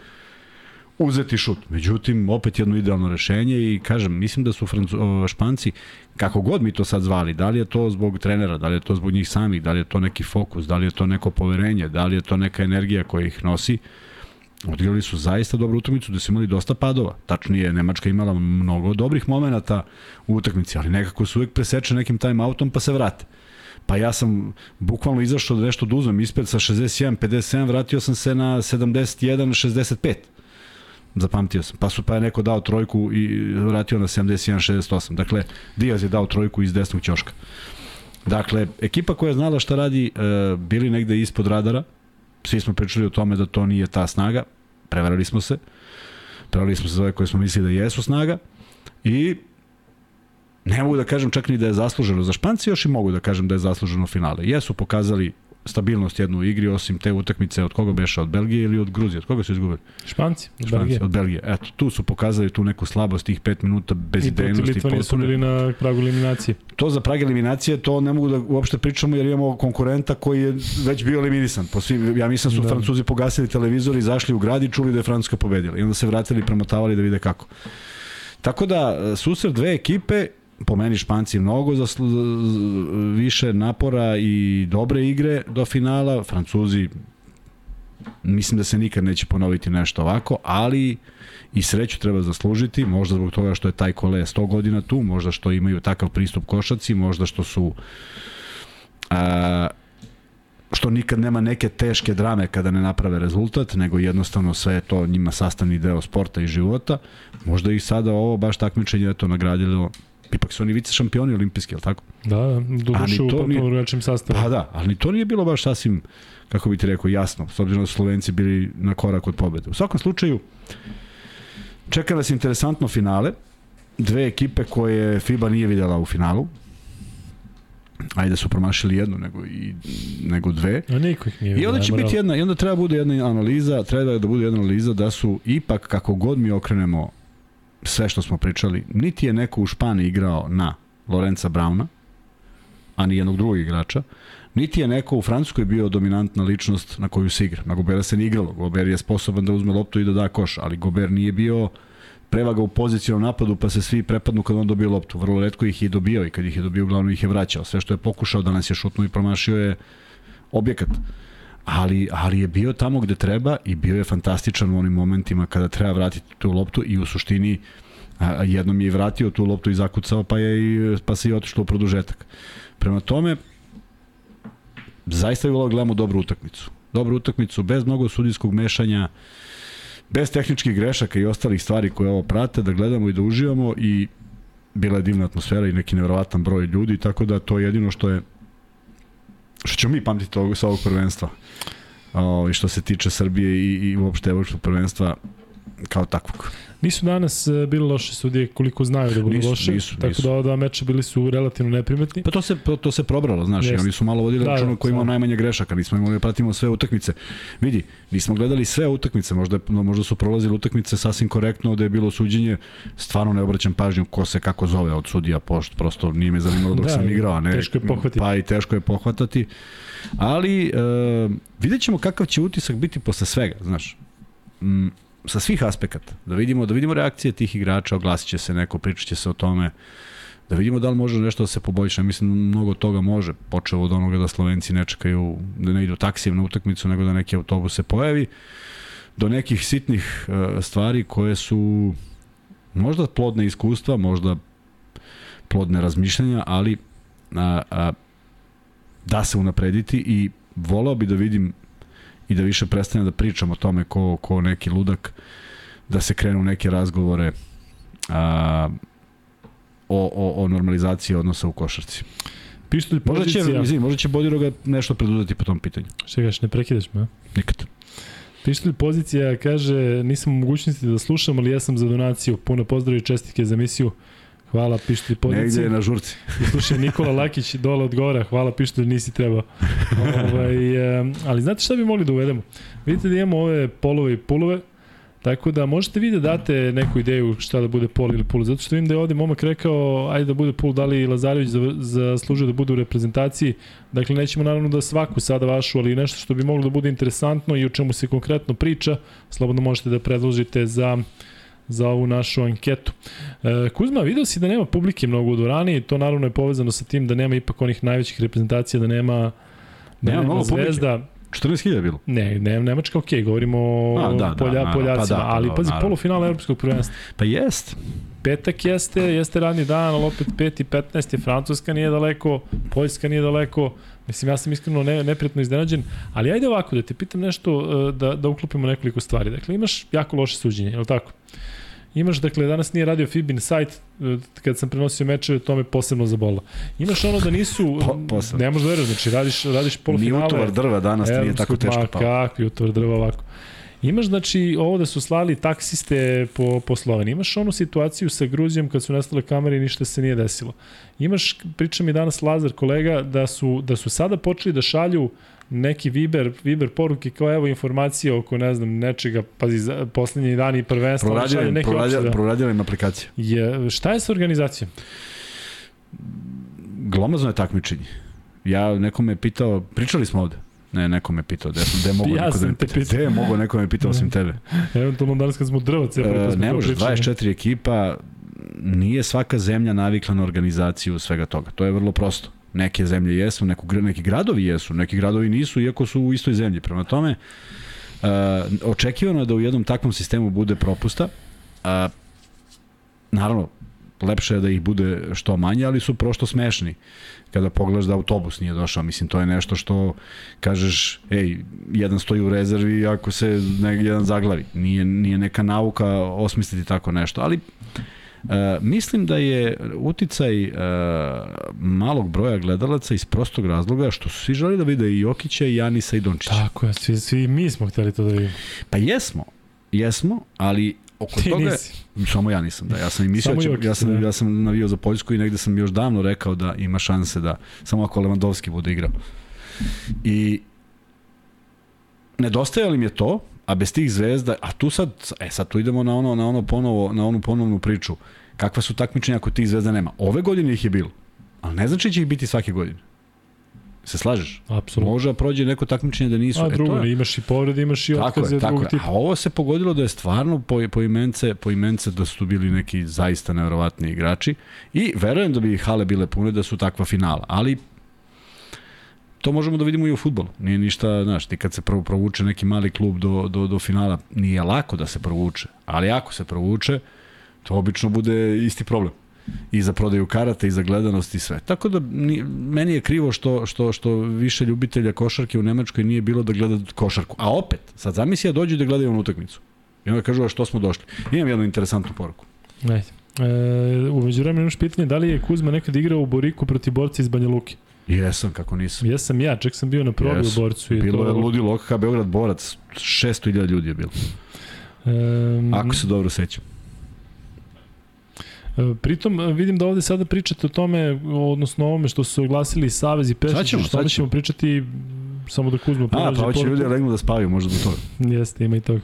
uzeti šut. Međutim, opet jedno idealno rešenje i kažem, mislim da su Francu, Španci, kako god mi to sad zvali, da li je to zbog trenera, da li je to zbog njih samih, da li je to neki fokus, da li je to neko poverenje, da li je to neka energija koja ih nosi, odigrali su zaista dobru utakmicu, da su imali dosta padova. Tačnije, Nemačka imala mnogo dobrih momenata u utakmici, ali nekako su uvek preseče nekim time-outom pa se vrate. Pa ja sam bukvalno izašao da nešto duzem ispred sa 61-57, vratio sam se na 71-65 zapamtio sam. Pa su pa je neko dao trojku i vratio na 71-68. Dakle, Diaz je dao trojku iz desnog ćoška. Dakle, ekipa koja je znala šta radi, e, bili negde ispod radara, svi smo pričali o tome da to nije ta snaga, prevarali smo se, prevarali smo se za ove koje smo mislili da jesu snaga i ne mogu da kažem čak ni da je zasluženo za Španci, još i mogu da kažem da je zasluženo finale. Jesu pokazali stabilnost jednu u igri, osim te utakmice od koga beše, od Belgije ili od Gruzije? Od koga su izgubili? Španci, od Španci, Belgije. Od Belgije. Eto, tu su pokazali tu neku slabost tih 5 minuta bez idejnosti. I protiv Litvanije su bili na pragu eliminacije. To za prag eliminacije, to ne mogu da uopšte pričamo jer imamo konkurenta koji je već bio eliminisan. Po svim, ja mislim su da. Francuzi pogasili televizor i zašli u grad i čuli da je Francuska pobedila. I onda se vratili i premotavali da vide kako. Tako da, susret dve ekipe po meni Španci mnogo za više napora i dobre igre do finala, Francuzi mislim da se nikad neće ponoviti nešto ovako, ali i sreću treba zaslužiti, možda zbog toga što je taj kole 100 godina tu, možda što imaju takav pristup košaci, možda što su a, što nikad nema neke teške drame kada ne naprave rezultat, nego jednostavno sve je to njima sastavni deo sporta i života. Možda i sada ovo baš takmičenje je to nagradilo Ipak su oni vice šampioni olimpijski, je li tako? Da, da, doduše u potpuno drugačijim sastavu. Pa da, ali to nije bilo baš sasvim, kako bi ti rekao, jasno, s obzirom da su Slovenci bili na korak od pobede. U svakom slučaju, čeka nas interesantno finale, dve ekipe koje FIBA nije videla u finalu, ajde da su promašili jednu nego i nego dve. A niko ih nije. I onda će biti jedna i onda treba bude jedna analiza, treba da bude jedna analiza da su ipak kako god mi okrenemo sve što smo pričali, niti je neko u Španiji igrao na Lorenza Brauna, a ni jednog drugog igrača, niti je neko u Francuskoj bio dominantna ličnost na koju se igra. Na Gobera se nije igralo. Gober je sposoban da uzme loptu i da da koš, ali Gober nije bio prevaga u pozicijnom napadu pa se svi prepadnu kad on dobije loptu. Vrlo redko ih je dobio i kad ih je dobio uglavnom ih je vraćao. Sve što je pokušao danas je šutnuo i promašio je objekat. Ali, ali je bio tamo gde treba i bio je fantastičan u onim momentima kada treba vratiti tu loptu i u suštini a, jednom je i vratio tu loptu i zakucao pa, je i, pa se i otišlo u produžetak. Prema tome, zaista je bilo da gledamo dobru utakmicu. Dobru utakmicu bez mnogo sudijskog mešanja, bez tehničkih grešaka i ostalih stvari koje ovo prate, da gledamo i da uživamo i bila je divna atmosfera i neki nevjerovatan broj ljudi, tako da to je jedino što je što ćemo mi pamtiti ovog, sa ovog prvenstva. O, I što se tiče Srbije i, i uopšte evropskog prvenstva kao takvog. Nisu danas uh, bili loše sudije koliko znaju da budu Nisu, loše, nisu, tako nisu. da ova dva meča bili su relativno neprimetni. Pa to se to, se probralo, znaš, Jeste. oni su malo vodili Da, računa da, ko ima najmanje grešaka, nismo imali da pratimo sve utakmice. Vidi, nismo gledali sve utakmice, možda možda su prolazile utakmice sasvim korektno, da je bilo suđenje, stvarno ne obraćam pažnju ko se kako zove od sudija, pošto prosto nije me zanimalo dok Da, sam igrao, a ne. teško je pohvatiti. Pa i teško je pohvatati. Ali e, vidjet ćemo kakav će utisak biti posle svega, znaš. Mm, sa svih aspekata, da vidimo da vidimo reakcije tih igrača, oglasit će se neko, pričat će se o tome, da vidimo da li može nešto da se poboljša. Mislim, mnogo toga može, počeo od onoga da Slovenci ne čekaju, da ne idu taksijem na utakmicu, nego da neki autobus se pojavi, do nekih sitnih uh, stvari koje su možda plodne iskustva, možda plodne razmišljanja, ali a, a, da se unaprediti i volao bi da vidim i da više prestane da pričam o tome ko, ko neki ludak, da se krenu neke razgovore a, o, o, o normalizaciji odnosa u košarci. Pištolj Možda će, pozicija... izvim, možda će Bodiroga nešto preduzeti po tom pitanju. Šta gaš, ne prekidaš me, a? Nikad. Pištolj pozicija kaže, nisam u mogućnosti da slušam, ali ja sam za donaciju. Puno pozdrav i čestike za emisiju. Hvala Pištolj Negde pozicija. je na žurci. Slušaj, Nikola Lakić dole od gora, hvala Pištolj, nisi trebao. ovaj, ali znate šta bi mogli da uvedemo? Vidite da imamo ove polove i pulove, Tako da možete vi da date neku ideju šta da bude pol ili pul, zato što vidim da je ovde momak rekao ajde da bude pul, da li Lazarević zaslužuje da bude u reprezentaciji, dakle nećemo naravno da svaku sada vašu, ali nešto što bi moglo da bude interesantno i o čemu se konkretno priča, slobodno možete da predložite za za ovu našu anketu. E, Kuzma, vidio si da nema publike mnogo u dvorani, to naravno je povezano sa tim da nema ipak onih najvećih reprezentacija, da nema, da Nema nema, mnogo publike. zvezda. 14.000 je bilo. Ne, ne, Nemačka, okej, govorimo A, da, da, polja, pa Poljacima, da, pa ali da, pazi, naravno. polufinala evropskog prvenstva. Pa jest. Petak jeste, jeste radni dan, ali opet 5 i 15 je Francuska nije daleko, Poljska nije daleko, mislim ja sam iskreno ne, neprijatno iznenađen, ali ajde ovako da te pitam nešto, e, da, da uklopimo nekoliko stvari. Dakle, imaš jako loše suđenje, je li tako? Imaš, dakle, danas nije radio Fibin sajt, e, kad sam prenosio mečeve, to me posebno zabolilo. Imaš ono da nisu, Po- posebno. ne možeš da veruješ, znači radiš, radiš Ni polufinale. utovar drva danas nije tako teško pao. kakvi utovar drva ovako. Imaš, znači, ovo da su slali taksiste po, po Sloveniji. Imaš onu situaciju sa Gruzijom kad su nestale kamere i ništa se nije desilo. Imaš, priča mi danas Lazar, kolega, da su, da su sada počeli da šalju neki Viber, Viber poruke kao evo informacije oko, ne znam, nečega, pazi, poslednji dani prvenstva, neke proradila, opšte, da. proradila im aplikacija. Je, šta je sa organizacijom? Glomazno je takmičenje. Ja nekome je pitao, pričali smo ovde, Ne, neko me pitao, gde, gde mogu Ja neko da sam me pitao. Gde je mogo neko me pitao osim tebe? Eventualno danas kad smo drvac, ja E, ne može, 24 ekipa, nije svaka zemlja navikla na organizaciju svega toga. To je vrlo prosto. Neke zemlje jesu, neku, neki gradovi jesu, neki gradovi nisu, iako su u istoj zemlji. Prema tome, uh, očekivano je da u jednom takvom sistemu bude propusta. Uh, naravno, lepše je da ih bude što manje, ali su prosto smešni kada pogledaš da autobus nije došao. Mislim, to je nešto što kažeš, ej, jedan stoji u rezervi ako se ne, jedan zaglavi. Nije, nije neka nauka osmisliti tako nešto, ali mislim da je uticaj uh, malog broja gledalaca iz prostog razloga što su svi želi da vide i Jokića, i Janisa, i Dončića. Tako je, svi, svi mi smo hteli to da vidimo. Pa jesmo, jesmo, ali oko Ti toga... nisi. Samo ja nisam, da. Ja sam i mislio, će, Jokić, ja, sam, da. ja sam navio za Poljsku i negde sam još davno rekao da ima šanse da, samo ako Lewandowski bude igrao. I nedostajalo im je to, a bez tih zvezda, a tu sad, e sad tu idemo na ono, na ono ponovo, na onu ponovnu priču. Kakva su takmičenja ako tih zvezda nema? Ove godine ih je bilo, ali ne znači da će ih biti svake godine. Se slažeš? Apsolutno. Može da prođe neko takmičenje da nisu. A e, to drugo, je- imaš i povrede, imaš i Tako otkaze je, tako drugog tipa. A ovo se pogodilo da je stvarno po, po, imence, po imence da su tu bili neki zaista nevjerovatni igrači i verujem da bi hale bile pune da su takva finala, ali to možemo da vidimo i u futbolu. Nije ništa, znaš, ti kad se prvo provuče neki mali klub do, do, do finala, nije lako da se provuče, ali ako se provuče, to obično bude isti problem i za prodaju karata i za gledanost i sve. Tako da ni, meni je krivo što, što, što više ljubitelja košarke u Nemačkoj nije bilo da gleda košarku. A opet, sad zamisli da dođu da gledaju onu utakmicu. I onda kažu, a što smo došli? Imam jednu interesantnu poruku. Ajde. E, umeđu vremenu imaš pitanje da li je Kuzma nekad igrao u Boriku protiv borca iz Banja Luki. Jesam, kako nisam. Ja sam ja, čak sam bio na probi Jesu. u borcu. I Bilo to, je ludilo OKH Beograd borac, 600.000 ljudi je bilo. Um, Ako se dobro sećam. E, Pritom e, vidim da ovde sada pričate o tome, odnosno o ovome što su oglasili Savez i Pešić, Sad ćemo, o tome sad ćemo pričati samo da Kuzma A, pronađe pa hoće ljudi da legnu da spavaju, možda do toga. Jeste, ima i toga.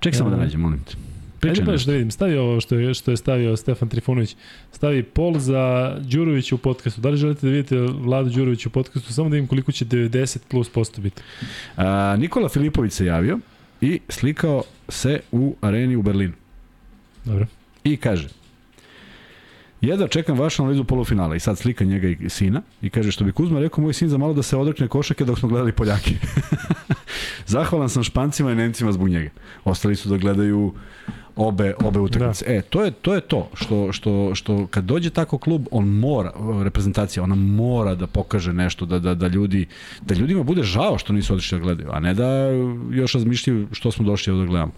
Ček samo da Ja. nađem, molim te. Ajde Pričaj baš da vidim, stavi ovo što je, što je stavio Stefan Trifunović. Stavi pol za Đurovića u podcastu. Da li želite da vidite Vladu Đurovića u podcastu? Samo da vidim koliko će 90 plus posto biti. A, Nikola Filipović se javio i slikao se u areni u Berlinu. Dobro. I kaže, Jedva čekam vašu analizu polufinala i sad slika njega i sina i kaže što bi Kuzma rekao moj sin za malo da se odrekne košake dok smo gledali Poljake. Zahvalan sam Špancima i Nemcima zbog njega. Ostali su da gledaju obe obe utakmice. Da. E, to je to je to što što što kad dođe tako klub, on mora reprezentacija, ona mora da pokaže nešto da da da ljudi da ljudima bude žao što nisu otišli da gledaju, a ne da još razmišljaju što smo došli ovde da gledamo.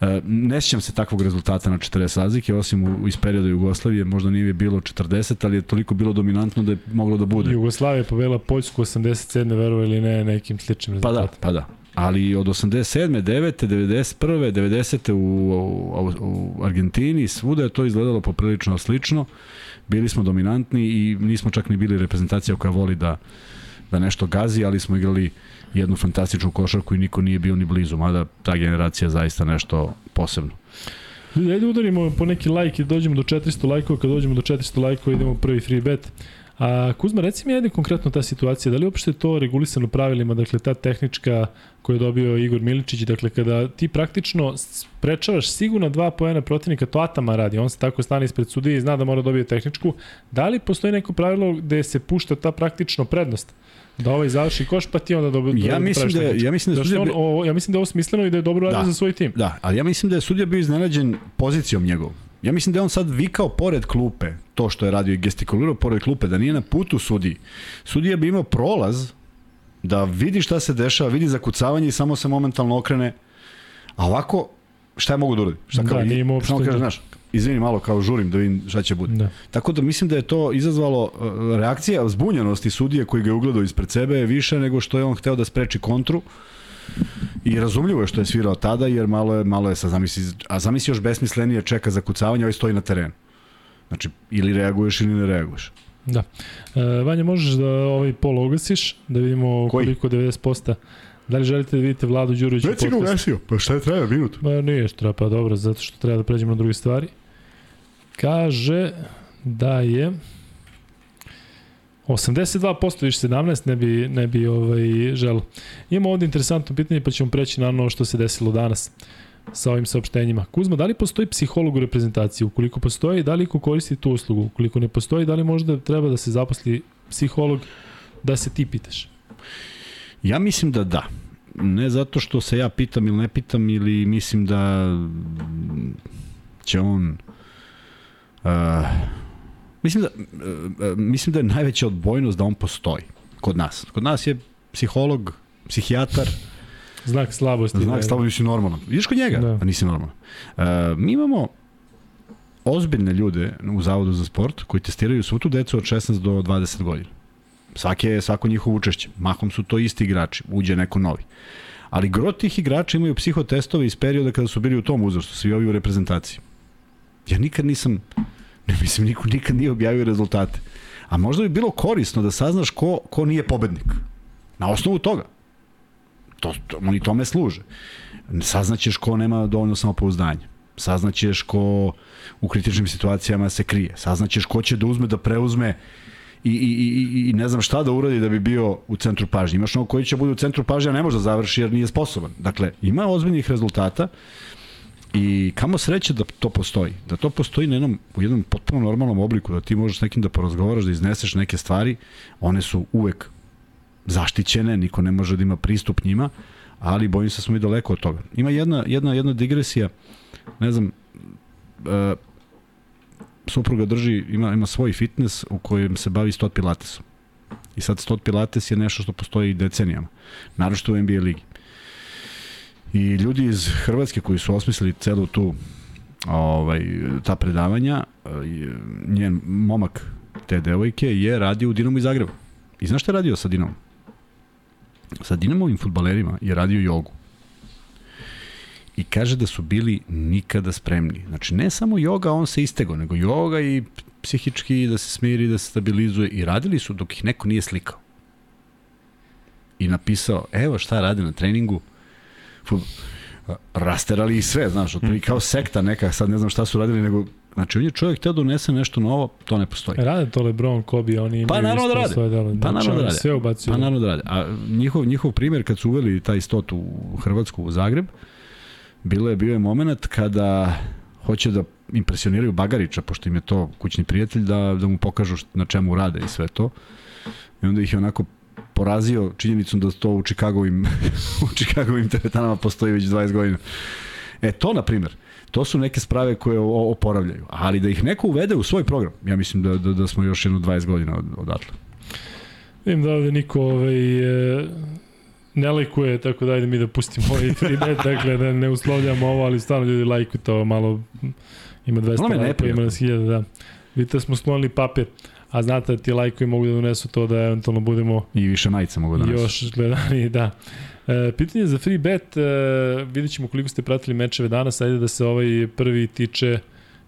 E, ne sjećam se takvog rezultata na 40 razlike, osim u, iz perioda Jugoslavije, možda nije bilo 40, ali je toliko bilo dominantno da je moglo da bude. Jugoslavija je povela Poljsku 87. verovo ili ne nekim sličnim Pa da, rezultatima. pa da. Ali od 87. 9. 91. 90. U, u, u Argentini, svuda je to izgledalo poprilično slično. Bili smo dominantni i nismo čak ni bili reprezentacija koja voli da, da nešto gazi, ali smo igrali jednu fantastičnu košarku i niko nije bio ni blizu, mada ta generacija zaista nešto posebno. Ljudi, ajde udarimo po neki lajk i dođemo do 400 lajkova, kad dođemo do 400 lajkova idemo prvi free bet. A Kuzma, reci mi ajde konkretno ta situacija, da li uopšte to regulisano pravilima, dakle ta tehnička koju je dobio Igor Miličić, dakle kada ti praktično sprečavaš sigurno dva poena protivnika, to Atama radi, on se tako stane ispred sudije i zna da mora dobije tehničku, da li postoji neko pravilo gde se pušta ta praktično prednost? Da ovaj završi koš, pa ti onda dobro Ja mislim da ja mislim da Zašto sudija on, o, ja mislim da je ovo smisleno i da je dobro radio Da. za svoj tim. Da, ali ja mislim da je sudija bio iznenađen pozicijom njegovom. Ja mislim da je on sad vikao pored klupe, to što je radio i gestikulirao pored klupe, da nije na putu sudiji. Sudija bi imao prolaz da vidi šta se dešava, vidi zakucavanje i samo se momentalno okrene. A ovako, šta je mogu da uradi? Šta Da, nije imao Samo kaže, znaš, izvini malo kao žurim da vidim šta će bude. Da. Tako da mislim da je to izazvalo uh, reakcija zbunjenosti sudije koji ga je ugledao ispred sebe više nego što je on hteo da spreči kontru. I razumljivo je što je svirao tada jer malo je malo je sa zamisli a zamisli još besmislenije čeka za kucavanje, ovaj stoji na terenu. Znači ili reaguješ ili ne reaguješ. Da. E, Vanja, možeš da ovaj pol ugasiš, da vidimo Koji? koliko 90%. Da li želite da vidite Vladu Đurovića u podcastu? ugasio, pa šta je trajao minut? Ma nije što treba, pa dobro, zato što treba da pređemo na druge stvari. Kaže da je 82% više 17 ne bi, ne bi ovaj, želo. Imamo ovde interesantno pitanje pa ćemo preći na ono što se desilo danas sa ovim saopštenjima. Kuzma, da li postoji psiholog u reprezentaciji? Ukoliko postoji, da li ko koristi tu uslugu? Ukoliko ne postoji, da li možda treba da se zaposli psiholog da se ti pitaš? Ja mislim da da. Ne zato što se ja pitam ili ne pitam ili mislim da će on uh, mislim da uh, mislim da je najveća odbojnost da on postoji kod nas. Kod nas je psiholog, psihijatar, Znak slabosti. znak da- slabo nisi normalan. Ideš kod njega, Da. a nisi normalan. Uh, mi imamo ozbiljne ljude u Zavodu za sport koji testiraju svu tu decu od 16 do 20 godina. Svake, svako njihovo učešće. Mahom su to isti igrači, uđe neko novi. Ali gro tih igrača imaju psihotestove iz perioda kada su bili u tom uzrastu, svi ovi u reprezentaciji. Ja nikad nisam, ne mislim, niko nikad nije objavio rezultate. A možda bi bilo korisno da saznaš ko, ko nije pobednik. Na osnovu toga. To, to, oni tome služe. Saznaćeš ko nema dovoljno samopouzdanja. Saznaćeš ko u kritičnim situacijama se krije. Saznaćeš ko će da uzme da preuzme i, i, i, i ne znam šta da uradi da bi bio u centru pažnje. Imaš ono koji će bude u centru pažnje, a ne može da završi jer nije sposoban. Dakle, ima ozbiljnih rezultata i kamo sreće da to postoji. Da to postoji na jednom, u jednom potpuno normalnom obliku, da ti možeš s nekim da porazgovaraš, da izneseš neke stvari, one su uvek zaštićene, niko ne može da ima pristup njima, ali bojim se da smo mi daleko od toga. Ima jedna, jedna, jedna digresija, ne znam, e, supruga drži, ima, ima svoj fitness u kojem se bavi stot pilatesom. I sad stot pilates je nešto što postoji decenijama, naročito u NBA ligi. I ljudi iz Hrvatske koji su osmislili celu tu ovaj, ta predavanja, e, njen momak te devojke je radio u Dinamu iz Zagreba. I znaš šta je radio sa Dinamom? Sa Dinamovim futbalerima je radio jogu i kaže da su bili nikada spremni. Znači, ne samo joga, on se istego, nego joga i psihički da se smiri, da se stabilizuje i radili su dok ih neko nije slikao. I napisao, evo šta radi na treningu, rasterali i sve, znaš, otprilike kao sekta neka, sad ne znam šta su radili, nego Znači, on je čovjek teo da unese nešto novo, to ne postoji. Rade to Lebron, Kobe, oni imaju pa, naravno da rade. svoje delo. Pa znači, naravno da rade. Sve ubacio. Pa naravno da rade. A njihov, njihov primjer kad su uveli taj stot u Hrvatsku, u Zagreb, bilo je bio je moment kada hoće da impresioniraju Bagarića, pošto im je to kućni prijatelj, da, da mu pokažu na čemu rade i sve to. I onda ih je onako porazio činjenicom da to u Čikagovim, u Čikagovim teretanama postoji već 20 godina. E, to, na primjer, to su neke sprave koje oporavljaju. Ali da ih neko uvede u svoj program, ja mislim da, da, da smo još jedno 20 godina od, odatle. Vidim da ovde niko ovaj, e, ne lajkuje, tako da ajde mi da pustimo ovaj free bet, dakle da ne uslovljamo ovo, ali stvarno ljudi lajkuju to malo, ima 200 lajkova, ima nas 1000, da. Vidite da smo sklonili papir, a znate da ti lajkovi mogu da donesu to da eventualno budemo... I više majica mogu da donesu. Još gledani, da. E, pitanje za free bet, e, vidjet ćemo koliko ste pratili mečeve danas, ajde da se ovaj prvi tiče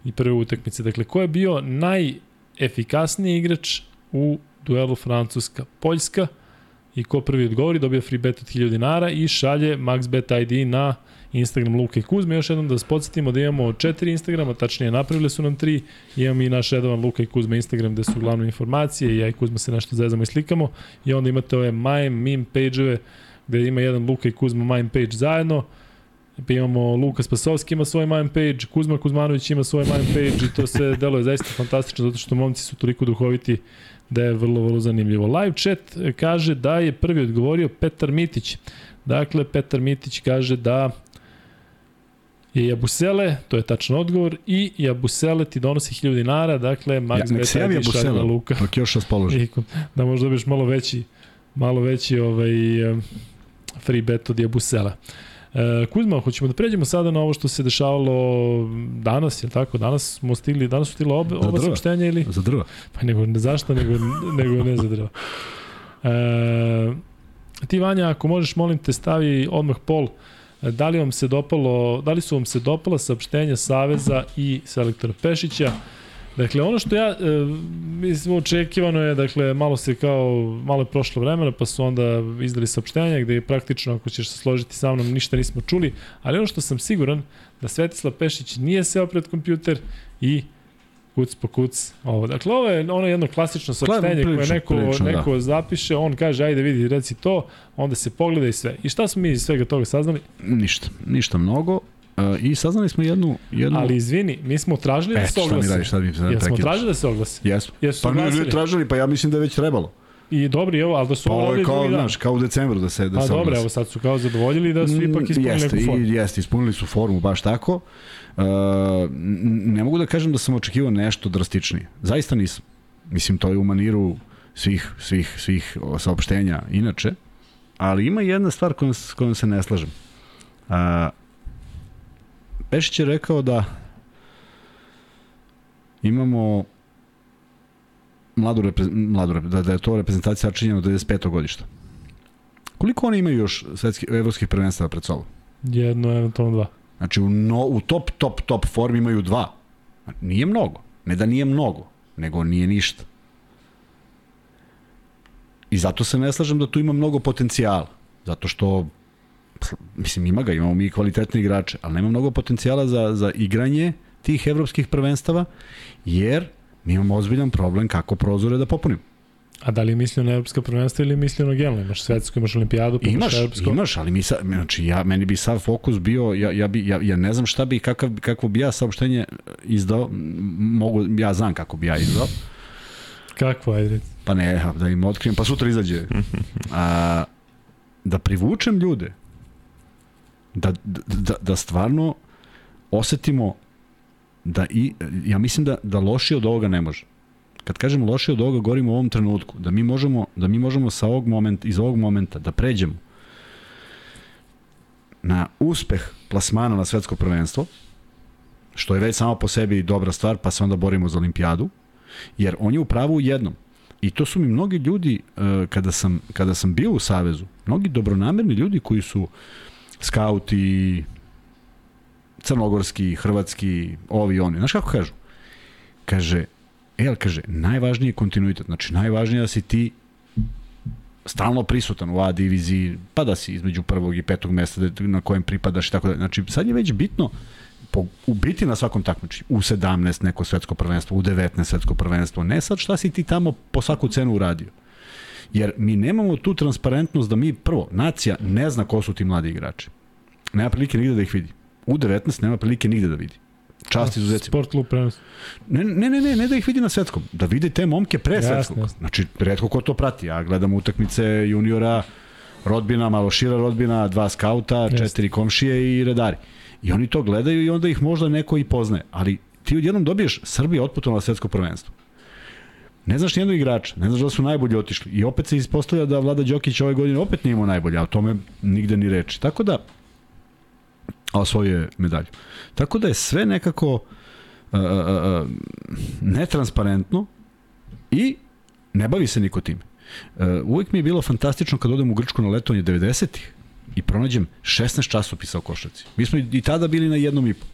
i prve utakmice. Dakle, ko je bio najefikasniji igrač u duelu Francuska-Poljska? I ko prvi odgovori dobija free bet od 1000 dinara i šalje MaxBet ID na Instagram Luka i Kuzme. Još jednom da vas podsjetimo da imamo četiri Instagrama, tačnije napravili su nam tri. Imamo i naš redovan Luka i Kuzme Instagram gde su uglavnom informacije i ja i Kuzma se nešto zezamo i slikamo. I onda imate ove mime, meme page-eve gde ima jedan Luka i Kuzma mime page zajedno. Pa imamo Luka Spasovski ima svoj mime page, Kuzma Kuzmanović ima svoj mime page i to se deluje zaista fantastično zato što momci su toliko duhoviti da je vrlo, vrlo zanimljivo. Live chat kaže da je prvi odgovorio Petar Mitić. Dakle, Petar Mitić kaže da je Jabusele, to je tačan odgovor, i Jabusele ti donosi 1000 dinara, dakle, Max ja, Beta je Jabusele, Luka. Dok još raspoloži. Da možda dobiješ malo veći, malo veći ovaj, free bet od Jabusela. E, Kuzma, hoćemo da pređemo sada na ovo što se dešavalo danas, je tako? Danas smo stigli, danas su stigla oba, oba saopštenja ili? Za drva. Pa nego ne zašto, nego, nego ne za drva. E, ti Vanja, ako možeš, molim te, stavi odmah pol da li vam se dopalo, da li su vam se dopala saopštenja Saveza i selektora Pešića? Dakle, ono što ja, e, mislim, očekivano je, dakle, malo se kao, malo je prošlo vremena, pa su onda izdali saopštenja gde je praktično, ako ćeš se složiti sa mnom, ništa nismo čuli, ali ono što sam siguran, da Svetislav Pešić nije seo pred kompjuter i kuc po kuc ovo. Dakle, ovo je ono jedno klasično saopštenje koje neko, prilično, da. neko da. zapiše, on kaže, ajde vidi, reci to, onda se pogleda i sve. I šta smo mi iz svega toga saznali? Ništa, ništa mnogo. Uh, I saznali smo jednu, jednu... Ali izvini, mi smo tražili da se oglasi. Šta mi radiš, sad mi se Jesmo tražili da se oglasi? Jesmo. Jesu pa mi ne tražili, pa ja mislim da je već trebalo. I dobri, evo, ali da su pa ovo je kao, znaš, kao u decembru da se da pa se dobro, evo sad su kao zadovoljili da su mm, ipak ispunili jeste, neku formu. Jeste, ispunili su formu baš tako. Uh, ne mogu da kažem da sam očekivao nešto drastičnije. Zaista nisam. Mislim, to je u maniru svih, svih, svih saopštenja inače. Ali ima jedna stvar kojom, kojom se ne slažem. Uh, Pešić je rekao da imamo mladu, repre, mladu da, da je to reprezentacija sačinjena od 95. godišta. Koliko oni imaju još svetski, evropskih prvenstava pred sobom? Jedno, eventualno dva. Znači u, no, u top, top, top formi imaju dva. Nije mnogo. Ne da nije mnogo, nego nije ništa. I zato se ne slažem da tu ima mnogo potencijala. Zato što mislim ima ga, imamo mi kvalitetne igrače, ali nema mnogo potencijala za, za igranje tih evropskih prvenstava, jer mi imamo ozbiljan problem kako prozore da popunimo. A da li mislio na evropska prvenstva ili mislio na generalno? Imaš svetsku, imaš olimpijadu, pa imaš, evropsko. Imaš, ali mi sa, znači ja, meni bi sav fokus bio, ja, ja, bi, ja, ja ne znam šta bi, kakav, kakvo bi ja saopštenje izdao, mogu, ja znam kako bi ja izdao. Kakvo, ajde? Pa ne, da im otkrijem, pa sutra izađe. A, da privučem ljude, da, da, da stvarno osetimo da i, ja mislim da, da lošije od ovoga ne može. Kad kažem lošije od ovoga, govorimo u ovom trenutku, da mi možemo, da mi možemo sa ovog momenta, iz ovog momenta da pređemo na uspeh plasmana na svetsko prvenstvo, što je već samo po sebi dobra stvar, pa se onda borimo za olimpijadu, jer on je u pravu u jednom. I to su mi mnogi ljudi, e, kada sam, kada sam bio u Savezu, mnogi dobronamerni ljudi koji su skauti, crnogorski, hrvatski, ovi, oni. Znaš kako kažu? Kaže, el, kaže, najvažniji je kontinuitet. Znači, najvažnije je da si ti stalno prisutan u A diviziji, pa da si između prvog i petog mesta na kojem pripadaš i tako da. Znači, sad je već bitno po, u biti na svakom takmičenju, u 17 neko svetsko prvenstvo, u 19 svetsko prvenstvo, ne sad šta si ti tamo po svaku cenu uradio. Jer mi nemamo tu transparentnost da mi, prvo, nacija ne zna ko su ti mladi igrači. Nema prilike nigde da ih vidi. U 19 nema prilike nigde da vidi. Čast izuzetno. Sport klub prenos. Ne, ne, ne, ne, ne da ih vidi na svetskom. Da vide te momke pre jasne, svetskog. Jasne. Znači, redko ko to prati. Ja gledam utakmice juniora, rodbina, malo šira rodbina, dva skauta, jasne. četiri komšije i redari. I oni to gledaju i onda ih možda neko i poznaje. Ali ti odjednom dobiješ Srbija otputovala na svetsko prvenstvo. Ne znaš nijednog igrača, ne znaš da su najbolji otišli. I opet se ispostavlja da Vlada Đokić ove godine opet nije imao najbolje, a o tome nigde ni reči. Tako da, a osvojio medalju. Tako da je sve nekako uh, uh, uh, netransparentno i ne bavi se niko time. Uh, uvijek mi je bilo fantastično kad odem u Grčku na letovanje 90-ih i pronađem 16 časopisa o košarci. Mi smo i tada bili na jednom i po.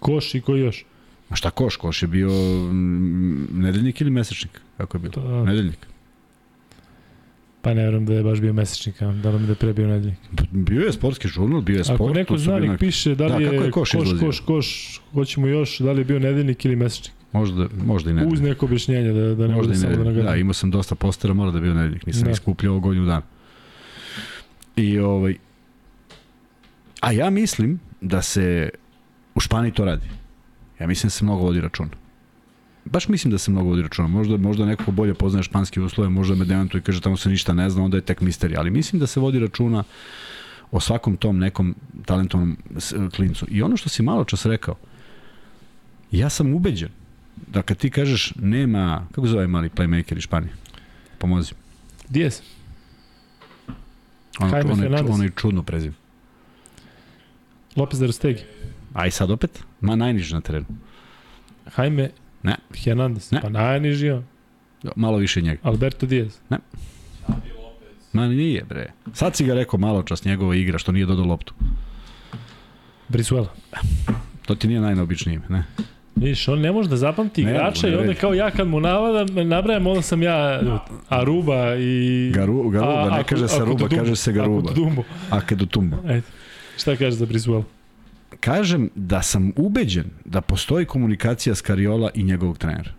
Koš i koji još? A šta koš? Koš je bio nedeljnik ili mesečnik? Kako je bilo? Pa, nedeljnik. Pa ne verujem da je baš bio mesečnik, da li da je pre bio nedeljnik. Bio je sportski žurnal, bio je sport. Ako neko znanik piše da li da, je, je koš, koš, koš, koš, hoćemo još, da li je bio nedeljnik ili mesečnik. Možda, možda i nedeljnik. Uz neko objašnjenje da, da ne možda bude samo da nagadim. Da, imao sam dosta postera, mora da je bio nedeljnik, nisam da. iskupljao godinu dana. I ovaj, a ja mislim da se u Španiji to radi. Ja mislim da se mnogo vodi računa baš mislim da se mnogo vodi računa. Možda, možda neko bolje poznaje španske uslove, možda me demantuje i kaže tamo se ništa ne zna, onda je tek misterija. Ali mislim da se vodi računa o svakom tom nekom talentovnom klincu. I ono što si malo čas rekao, ja sam ubeđen da kad ti kažeš nema, kako zove mali playmaker iz Španije? Pomozi. Diaz. Ono, Fernandez. Ono je čudno prezim. Lopez de Rostegi. Aj sad opet? Ma najniži na terenu. Jaime Ne. Hernandez. Ne. Pa najniži on. Malo više njega. Alberto Diaz. Ne. Ma nije bre. Sad si ga rekao malo čas njegova igra što nije dodao loptu. Brisuela. To ti nije najneobičnije ime, ne? Viš, on ne može da zapamti igrača i onda kao ja kad mu navadam, nabrajam, onda sam ja Aruba i... Garu, Garuba, a, ne kaže se Aruba, kaže se Garuba. Ako do Tumbo. Ajde. Šta kaže za Brisuela? Kažem da sam ubeđen da postoji komunikacija s Kariola i njegovog trenera.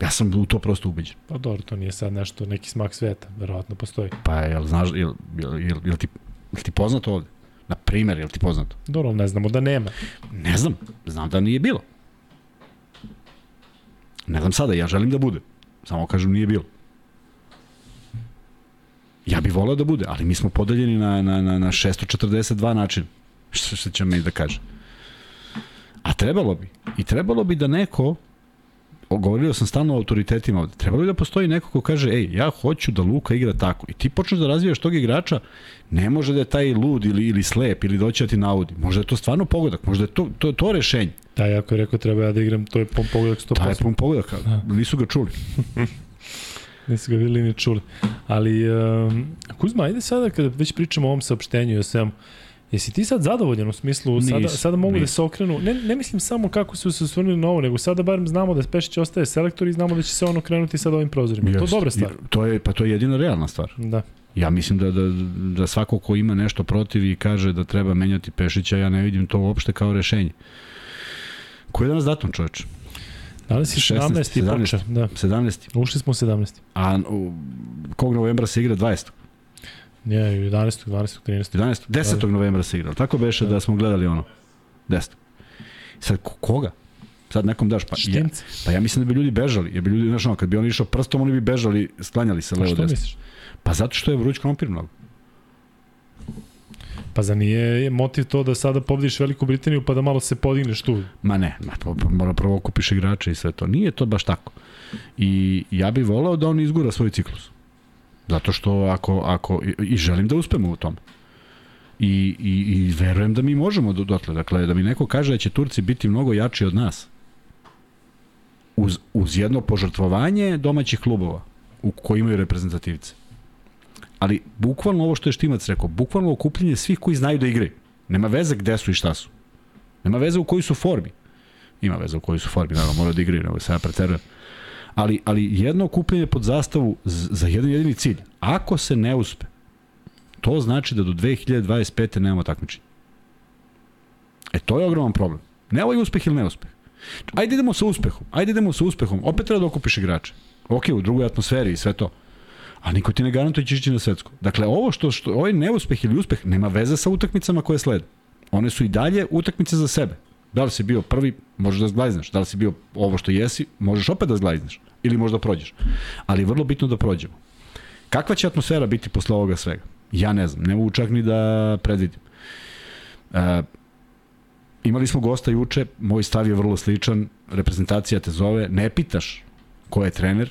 Ja sam u to prosto ubeđen. Pa dobro, to nije sad nešto, neki smak sveta, verovatno postoji. Pa jel, znaš, jel, jel, jel, jel, ti, jel ti poznato ovde? Na primer, jel ti poznato? Dobro, ne znamo da nema. Ne znam, znam da nije bilo. Ne znam sada, ja želim da bude. Samo kažem nije bilo. Ja bih voleo da bude, ali mi smo podeljeni na, na, na, na 642 načina. Što, što će mi da kaže? A trebalo bi. I trebalo bi da neko govorio sam stalno o autoritetima ovde. Trebalo bi da postoji neko ko kaže, ej, ja hoću da Luka igra tako. I ti počneš da razvijaš tog igrača, ne može da je taj lud ili, ili slep ili doći da ti naudi. Možda je to stvarno pogodak, možda je to, to, to rešenje. Da, jako je rekao treba ja da igram, to je pom pogodak 100%. Taj je pom pogodak, da. nisu ga čuli. nisu ga videli ni čuli. Ali, um, Kuzma, ajde sada kada već pričamo o ovom saopštenju i o svemu, Jesi ti sad zadovoljan u smislu, nis, sada, sada mogu nis. da se okrenu, ne, ne mislim samo kako su se osvrnuli na ovo, nego sada barem znamo da Pešić ostaje selektor i znamo da će se on okrenuti sad ovim prozorima. Jest. To je dobra stvar. To je, pa to je jedina realna stvar. Da. Ja mislim da, da, da svako ko ima nešto protiv i kaže da treba menjati Pešića, ja ne vidim to uopšte kao rešenje. Koji je danas datum, čoveče? Danas je 17. 17. Poča, da. 17. Ušli smo 17. A u, kog novembra se igra 20. Ne, 11. 12. 13. 11. 10. novembra se igrao. Tako beše da. da smo gledali ono. 10. Sad, koga? Sad nekom daš, pa ja, pa ja mislim da bi ljudi bežali, jer bi ljudi, znaš, ono, kad bi on išao prstom, oni bi bežali, sklanjali se levo desno. Što misliš? Pa zato što je vruć krompir mnogo. Pa za nije motiv to da sada pobediš Veliku Britaniju pa da malo se podigneš tu? Ma ne, ma, pa, mora prvo okupiš igrače i sve to. Nije to baš tako. I ja bih volao da on izgura svoj ciklus. Zato što ako, ako i, želim da uspemo u tom. I, i, i verujem da mi možemo do, dotle. Dakle, da mi neko kaže da će Turci biti mnogo jači od nas. Uz, uz jedno požrtvovanje domaćih klubova u koji imaju reprezentativce. Ali bukvalno ovo što je Štimac rekao, bukvalno okupljenje svih koji znaju da igraju. Nema veze gde su i šta su. Nema veze u kojoj su formi. Ima veze u kojoj su formi, naravno moraju da igraju, nego se ja preterujem ali, ali jedno okupljenje pod zastavu za jedan jedini cilj. Ako se ne uspe, to znači da do 2025. nemamo takmičenje. E, to je ogroman problem. Ne ovaj uspeh ili neuspeh. Ajde idemo sa uspehom. Ajde idemo sa uspehom. Opet treba da okupiš igrače. Ok, u drugoj atmosferi i sve to. A niko ti ne garantuje će ići na svetsku. Dakle, ovo što, što ovaj neuspeh ili uspeh nema veze sa utakmicama koje slede. One su i dalje utakmice za sebe. Da li si bio prvi, možeš da zglajzneš. Da li si bio ovo što jesi, možeš opet da zglajzneš. Ili možda prođeš. Ali je vrlo bitno da prođemo. Kakva će atmosfera biti posle ovoga svega? Ja ne znam, ne mogu čak ni da predvidim. E, imali smo gosta juče, moj stav je vrlo sličan, reprezentacija te zove, ne pitaš ko je trener,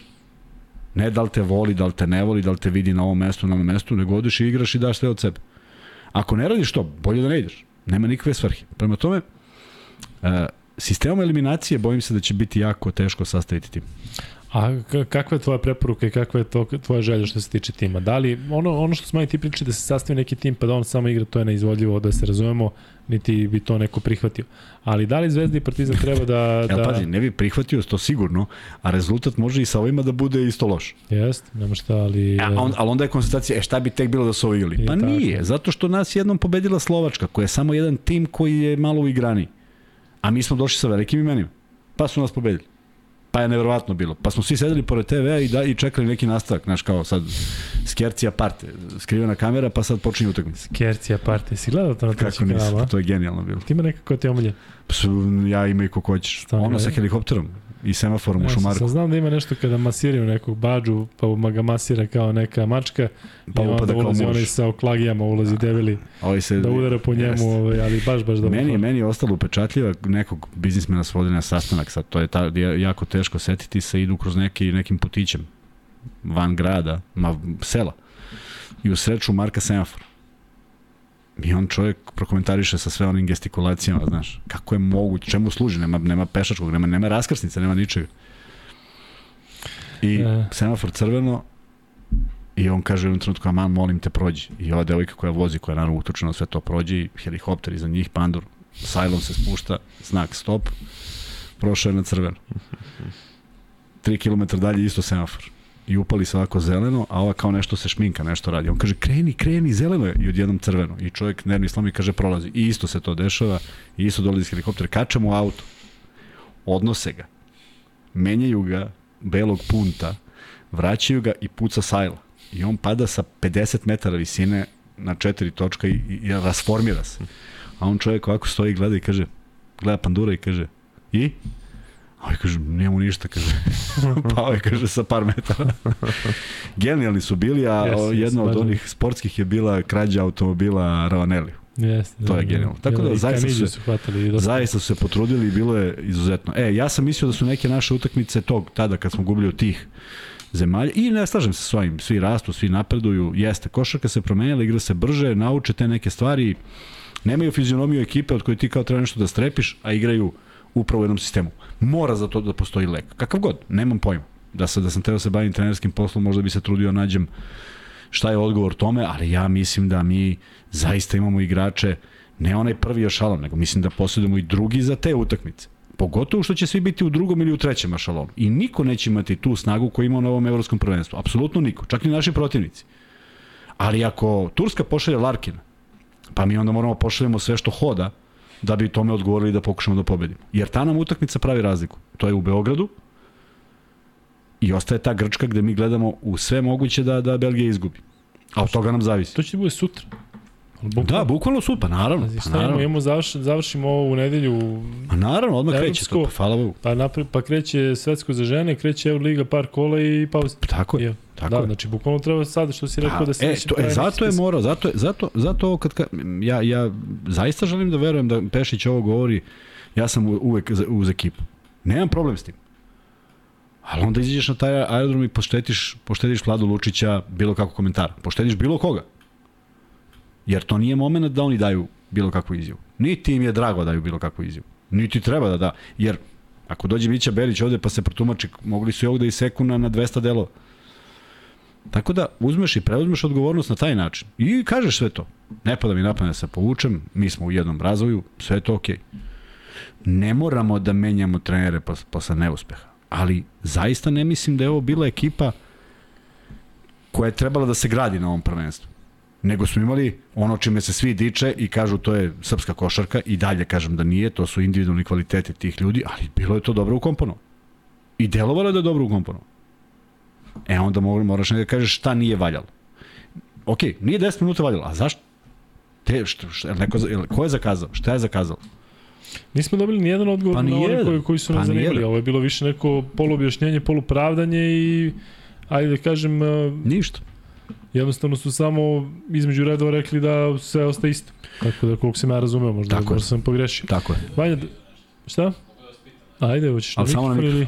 ne da li te voli, da li te ne voli, da li te vidi na ovom mestu, na ovom mestu, nego odiš i igraš i daš sve od sebe. Ako ne radiš to, bolje da ne ideš. Nema nikakve svrhe. Prema tome, sistemom eliminacije bojim se da će biti jako teško sastaviti tim. A kakva je tvoja preporuka i kakva je to, tvoja želja što se tiče tima? Da li, ono, ono što smo i ti pričali da se sastavi neki tim pa da on samo igra, to je neizvodljivo, da se razumemo, niti bi to neko prihvatio. Ali da li Zvezda i Partizan treba da... da... Ja, pazi, ne bi prihvatio to sigurno, a rezultat može i sa ovima da bude isto loš. Jest, nema šta, ali... A, on, ali onda je konstatacija, e šta bi tek bilo da su ovo igrali? Pa tako. nije, zato što nas jednom pobedila Slovačka, koja je samo jedan tim koji je malo u igrani. A mi smo došli sa velikim imenima. Pa su nas pobedili. Pa je neverovatno bilo. Pa smo svi sedeli pored TV-a i, da, i čekali neki nastavak, znaš, kao sad Skercija parte, skrivena kamera, pa sad počinje utakmica. Skercija parte, si gledao to na kanalu? Kako nisam, to je genijalno bilo. Ti ima nekako te omilje? Ja ima i ko hoćeš. Ono sa helikopterom i semaforom ja, u Šumarku. Sam znam da ima nešto kada masiraju nekog bađu, pa ga masira kao neka mačka pa i onda ulazi onaj sa oklagijama, ulazi debeli ovaj se, da udara po njemu, jest. ovaj, ali baš, baš da Meni je, meni je ostalo upečatljiva nekog biznismena svodi na sastanak, sad to je ta, jako teško setiti se, idu kroz neki, nekim putićem van grada, ma sela. I u sreću Marka Semafor I on čovjek prokomentariše sa sve onim gestikulacijama, znaš, kako je moguće, čemu služi, nema, nema pešačkog, nema, nema raskrsnice, nema ničega. I e. semafor crveno, i on kaže u jednom trenutku, aman, molim te, prođi. I ova devojka koja vozi, koja je naravno utučena sve to prođi, i helikopter iza njih, pandur, sajlom se spušta, znak stop, prošao je na crveno. 3 km dalje isto semafor i upali se ovako zeleno, a ova kao nešto se šminka, nešto radi. On kaže, kreni, kreni, zeleno je, i odjednom crveno. I čovjek nervni slom i kaže, prolazi. I isto se to dešava, i isto dolazi iz helikoptera. Kačamo u auto, odnose ga, menjaju ga belog punta, vraćaju ga i puca sajla. I on pada sa 50 metara visine na četiri točka i, i, i rasformira se. A on čovjek ovako stoji gleda i kaže, gleda pandura i kaže, i? A ovaj kaže, njemu ništa, kaže. Pao je, kaže, sa par metara. Genijalni su bili, a yes, jedna yes, od onih sportskih je bila krađa automobila Ravanelli Jeste. To je genijalno. Tako da, zaista su, su hvatali zaista su se potrudili i bilo je izuzetno. E, ja sam mislio da su neke naše utakmice tog, tada kad smo gubili od tih zemalja i ne slažem se s ovim, svi rastu, svi napreduju, jeste, košarka se promenila, igra se brže, nauče te neke stvari, nemaju fizionomiju ekipe od koje ti kao treba nešto da strepiš, a igraju upravo u jednom sistemu. Mora za to da postoji lek. Kakav god, nemam pojma. Da, se, da sam trebao da se bavim trenerskim poslom, možda bi se trudio da nađem šta je odgovor tome, ali ja mislim da mi zaista imamo igrače, ne onaj prvi jošalon, nego mislim da posjedujemo i drugi za te utakmice. Pogotovo što će svi biti u drugom ili u trećem ašalonu. I niko neće imati tu snagu koju ima na ovom evropskom prvenstvu. Apsolutno niko. Čak ni naši protivnici. Ali ako Turska pošalje Larkina, pa mi onda moramo pošaljemo sve što hoda da bi tome odgovorili da pokušamo da pobedimo. Jer ta nam utakmica pravi razliku. To je u Beogradu i ostaje ta Grčka gde mi gledamo u sve moguće da, da Belgija izgubi. A od toga nam zavisi. To će da bude sutra. Bukvalno. Da, bukvalno su, pa naravno. Pa naravno. imamo, završ, završimo ovo u nedelju. Pa naravno, odmah kreće to, pa hvala Bogu. Pa, napre, pa kreće svetsko za žene, kreće Euroliga par kola i pauza. Pa tako je. Tako da, je. znači bukvalno treba sad što si rekao pa, da se e, to, e, zato je morao, zato, zato, zato ovo kad, kad ja, ja zaista želim da verujem da Pešić ovo govori, ja sam uvek uz ekipu. Nemam problem s tim. Ali onda izađeš na taj aerodrom i poštetiš, poštediš Vladu Lučića bilo kako komentar. Poštediš bilo koga. Jer to nije moment da oni daju bilo kakvu izjavu. Niti im je drago da daju bilo kakvu izjavu. Niti treba da da. Jer ako dođe Mića Berić ovde pa se protumači, mogli su i ovde i seku na, na 200 delova. Tako da uzmeš i preuzmeš odgovornost na taj način. I kažeš sve to. Ne pada mi napadne da se povučem, mi smo u jednom razvoju, sve je to okej. Okay. Ne moramo da menjamo trenere pos, posle neuspeha. Ali zaista ne mislim da je ovo bila ekipa koja je trebala da se gradi na ovom prvenstvu nego smo imali ono čime se svi diče i kažu to je srpska košarka i dalje kažem da nije, to su individualni kvaliteti tih ljudi, ali bilo je to dobro ukomponovano. I delovalo je da je dobro ukomponovano. E onda moraš da kažeš šta nije valjalo. Ok, nije 10 minuta valjalo, a zašto? Te, što, što, neko, ko je zakazao? Šta je zakazao? Nismo dobili ni jedan odgovor pa na one koji, koji su nas pa zanimali. Ovo je bilo više neko poluobjašnjenje, polupravdanje i ajde da kažem... Ništa. Jednostavno su samo između redova rekli da sve ostaje isto. Tako da koliko sam ja razumeo, možda, Tako možda sam pogrešio. Tako je. Vanja, šta? Ajde, hoćeš na mikrofon ili...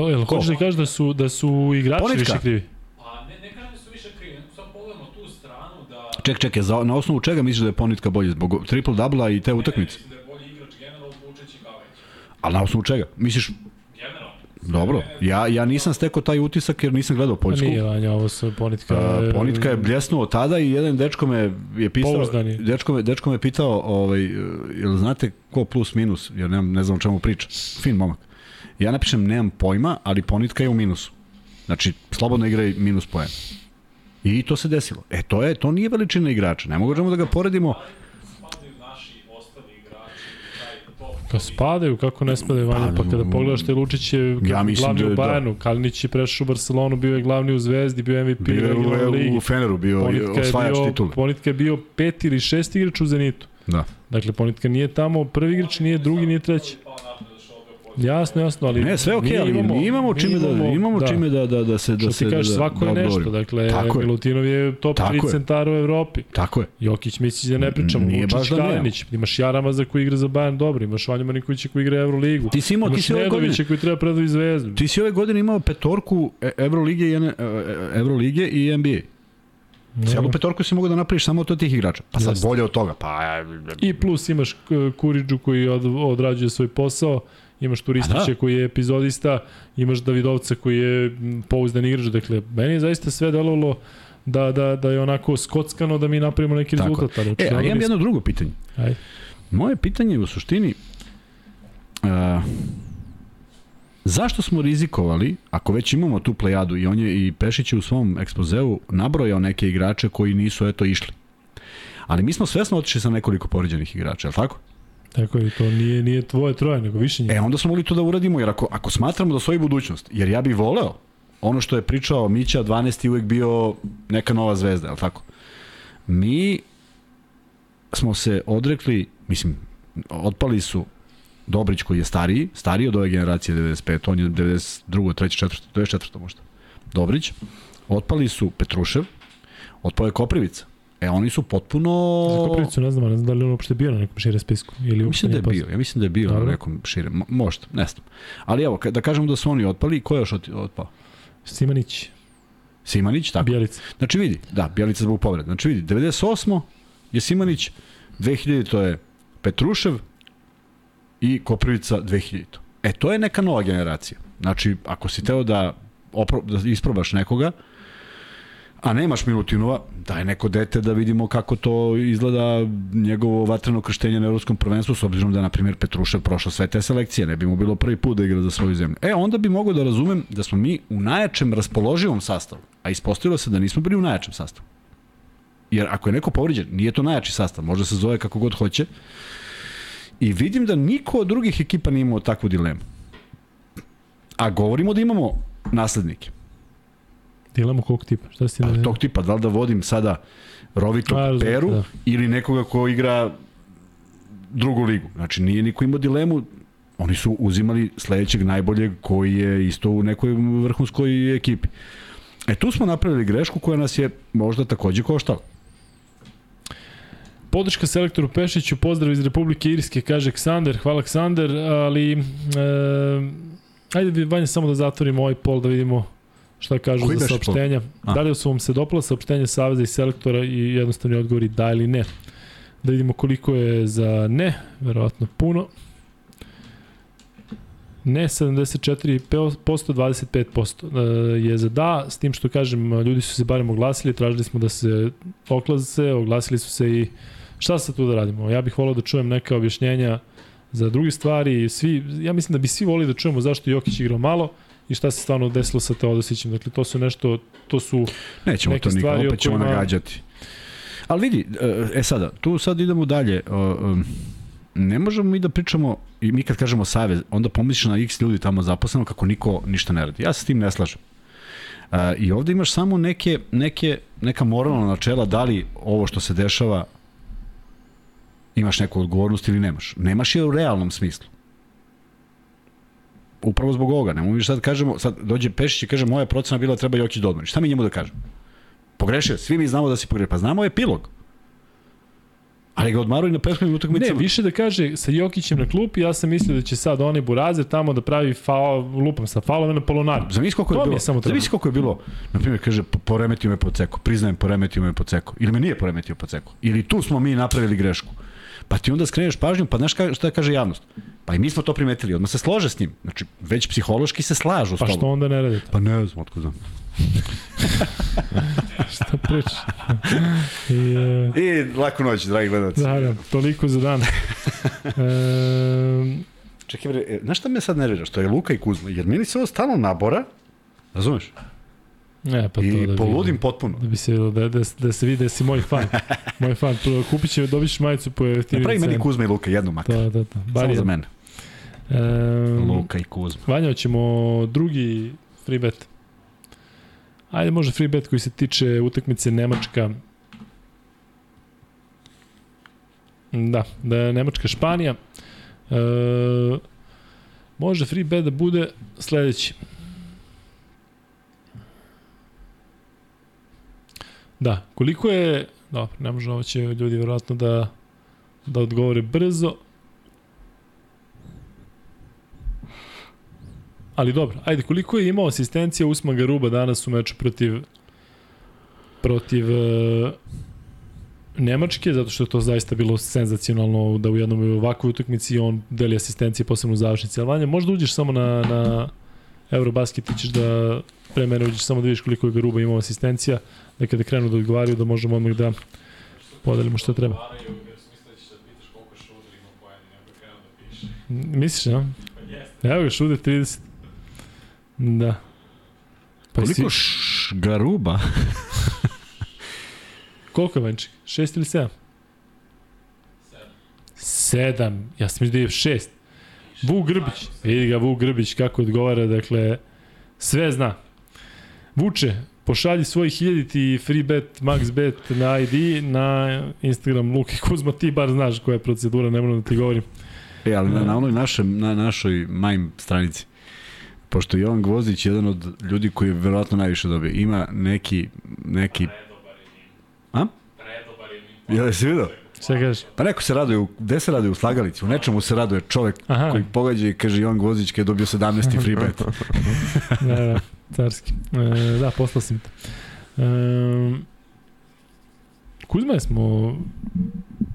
Jel ko? hoćeš da kažeš da su, da su igrači Ponitka. više krivi? Pa ne, ne kažem da su više krivi, pogledamo tu stranu da... Ček, ček, za, na osnovu čega misliš da je Ponitka bolji? Zbog triple dubla i te utakmice? Ne, ne, mislim da je bolji igrač generalno Vučeć i Gaveć. Ali na osnovu čega? Misliš, Dobro, ja, ja nisam stekao taj utisak jer nisam gledao Poljsku. Nije Vanja, ovo su Ponitka. Uh, Ponitka je bljesnuo tada i jedan dečko me je pisao, dečko me, dečko me pitao, ovaj, jel znate ko plus minus, jer ne, ne znam o čemu priča. Fin momak. Ja napišem nemam pojma, ali Ponitka je u minusu. Znači, slobodno igra minus poen. I to se desilo. E, to je, to nije veličina igrača. Ne možemo da ga poredimo Pa spadaju, kako ne spadaju Vanja, pa, pa kada pogledaš te Lučić je ja glavni da, u. Bayernu, da. Kalinić je prešao u Barcelonu, bio je glavni u Zvezdi, bio MVP bio je u, ligi. u Feneru, bio Ponitka osvajač titula. Ponitka je bio peti ili šesti igrač u Zenitu. Da. Dakle, Ponitka nije tamo prvi igrač, nije drugi, nije treći. Jasno, jasno, ali ne, sve okej, okay, ali imamo, mi imamo čime da imamo da, čime da da da se da se da kažeš, svako da, je nešto, dakle Tako Milutinov je top 3 centara u Evropi. Tako je. Jokić misli da ne pričamo, Nije baš da Kalinić, imaš Jarama za koji igra za Bayern dobro, imaš Vanja Marinkovića koji igra Evroligu. Ti si imao, ti si ove godine koji treba predati Zvezdu. Ti si ove godine imao petorku e, Evrolige i e, Evrolige i NBA. No. Celu petorku si mogu da napraviš samo od tih igrača. Pa sad bolje od toga. Pa... I plus imaš Kuriđu koji od, odrađuje svoj posao imaš Turistića da. koji je epizodista, imaš Davidovca koji je pouzdan igrač, dakle, meni je zaista sve delovalo da, da, da je onako skockano da mi napravimo neki Tako. rezultat. Ali, e, a imam jedno drugo pitanje. Ajde. Moje pitanje je u suštini uh, zašto smo rizikovali, ako već imamo tu plejadu i on je i Pešić je u svom ekspozeu nabrojao neke igrače koji nisu eto išli. Ali mi smo svesno otišli sa nekoliko povređenih igrača, je li tako? Tako je, to nije, nije tvoje troje, nego više njih. E, onda smo mogli to da uradimo, jer ako, ako smatramo da stoji budućnost, jer ja bih voleo, ono što je pričao Mića, 12. uvek bio neka nova zvezda, je tako? Mi smo se odrekli, mislim, otpali su Dobrić koji je stariji, stariji od ove generacije 95, on je 92, 3, 4, 94 možda. Dobrić. Otpali su Petrušev, otpao je Koprivica. E, oni su potpuno... Za Koprivicu ne znam, ne znam da li on uopšte bio na nekom šire spisku. Ili mislim da je bio, ja mislim da je bio Dobro. na nekom šire, možda, ne znam. Ali evo, da kažemo da su oni otpali, ko je još otpao? Simanić. Simanić, tako. Bjelica. Znači vidi, da, Bjelica zbog povreda. Znači vidi, 98. je Simanić, 2000 to je Petrušev i Koprivica 2000. E, to je neka nova generacija. Znači, ako si teo da, opro, da isprobaš nekoga, a nemaš Milutinova, daj neko dete da vidimo kako to izgleda njegovo vatreno krštenje na evropskom prvenstvu, s obzirom da, na primjer, Petrušev prošao sve te selekcije, ne bi mu bilo prvi put da igra za svoju zemlju. E, onda bi mogao da razumem da smo mi u najjačem raspoloživom sastavu, a ispostavilo se da nismo bili u najjačem sastavu. Jer ako je neko povređen, nije to najjači sastav, može se zove kako god hoće. I vidim da niko od drugih ekipa nije imao takvu dilemu. A govorimo da imamo naslednike. Dilemu kog tipa? Šta si pa, tog tipa, da li da vodim sada Rovito A, Peru da. ili nekoga ko igra drugu ligu. Znači nije niko imao dilemu, oni su uzimali sledećeg najboljeg koji je isto u nekoj vrhunskoj ekipi. E tu smo napravili grešku koja nas je možda takođe koštala. Podrška selektoru Pešiću, pozdrav iz Republike Irske, kaže Aleksandar, hvala Aleksandar, ali e, ajde Vanja samo da zatvorimo ovaj pol da vidimo šta kažu Koji za saopštenja. Da li su vam se dopala saopštenja Saveza i selektora i jednostavni odgovori da ili ne. Da vidimo koliko je za ne, verovatno puno. Ne 74%, 25% e, je za da, s tim što kažem, ljudi su se barem oglasili, tražili smo da se oklaze, oglasili su se i šta se tu da radimo? Ja bih volao da čujem neka objašnjenja za druge stvari. Svi, ja mislim da bi svi volili da čujemo zašto Jokić igrao malo i šta se stvarno desilo sa Teodosićem. Dakle, to su nešto, to su Nećemo neke to nikad, opet ćemo kojima... nagađati. Ali vidi, e, e sada, tu sad idemo dalje. Ne možemo mi da pričamo, i mi kad kažemo savez, onda pomisliš na x ljudi tamo zaposleno kako niko ništa ne radi. Ja se s tim ne slažem. Uh, I ovde imaš samo neke, neke, neka moralna načela da li ovo što se dešava imaš neku odgovornost ili nemaš. Nemaš je u realnom smislu. Upravo zbog ovoga. Nemo mi sad kažemo, sad dođe Pešić i kaže moja procena bila treba Jokić da odmori. Šta mi njemu da kažemo? Pogrešio, svi mi znamo da si pogrešio. Pa znamo epilog. Ali ga odmaruju na prethodnim utakmicama. Ne, više da kaže sa Jokićem na klupi, ja sam mislio da će sad oni Burazer tamo da pravi faul, lupam sa faulom na polonaru. Zamisli koliko je bilo. Zamisli koliko je bilo. Na primjer kaže poremetio me po ceku. Priznajem poremetio me po ceku. Ili me nije poremetio po ceku. Ili tu smo mi napravili grešku. Pa ti onda skreneš pažnju, pa znaš šta kaže javnost? Pa i mi smo to primetili, odmah se slože s njim. Znači, već psihološki se slažu s tobom. Pa što onda ne radite? Pa ne znam, otko znam. šta pričaš? I, uh... I laku noć, dragi gledalci. Da, da, toliko za dan. e... Čekaj, bre, e, znaš šta me sad nervira? Što je Luka i Kuzma? Jer meni se ovo stalno nabora, razumeš? Ne, pa to I da poludim potpuno. Da bi se da, da, da se vidi da si moj fan. moj fan. Kupit će, dobiš majicu po jeftiniju Napravi meni Kuzma i Luka jednu makar. Da, da, da. Bar Samo za mene. Um, Luka i Kuzma. Vanja, ćemo drugi free bet. Ajde, može free bet koji se tiče utakmice Nemačka. Da, da je Nemačka Španija. E, može free bet da bude sledeći. Da, koliko je, dobro, ne može ovo će ljudi verovatno da, da odgovore brzo. Ali dobro, ajde, koliko je imao asistencija Usman Garuba danas u meču protiv protiv uh, Nemačke, zato što je to zaista bilo senzacionalno da u jednom ovakvoj utakmici on deli asistencije posebno u završnici. Ali Vanja, možda uđeš samo na, na Eurobasket, ti ćeš da pre mene uđeš samo da vidiš koliko je Garuba imao asistencija da kada krenu da odgovaraju da možemo odmah da podelimo što treba. Misliš, ja? Evo ga, Šuder 30. Da. Pa Koliko si, šgaruba? koliko je Vanček? Šest ili sedam? Sedam. Ja sam mislio da je šest. Vuk Grbić. Vidi ga Vuk Grbić kako odgovara, dakle, sve zna. Vuče, pošalji svoj hiljaditi free bet, max bet na ID, na Instagram Luki Kuzma, ti bar znaš koja je procedura, ne moram da ti govorim. E, ali na, na onoj našem, na našoj majim stranici, pošto Jovan Gvozdić je jedan od ljudi koji je verovatno najviše dobio, ima neki, neki... A? Jel si vidio? Šta kažeš? Pa neko se raduje, gde se raduje? U slagalici, u nečemu se raduje čovek Aha. koji pogađa i kaže Jovan Gvozdić kada je dobio 17. free bet. da, da, carski. E, da, poslao sam te. E, Kuzma, smo...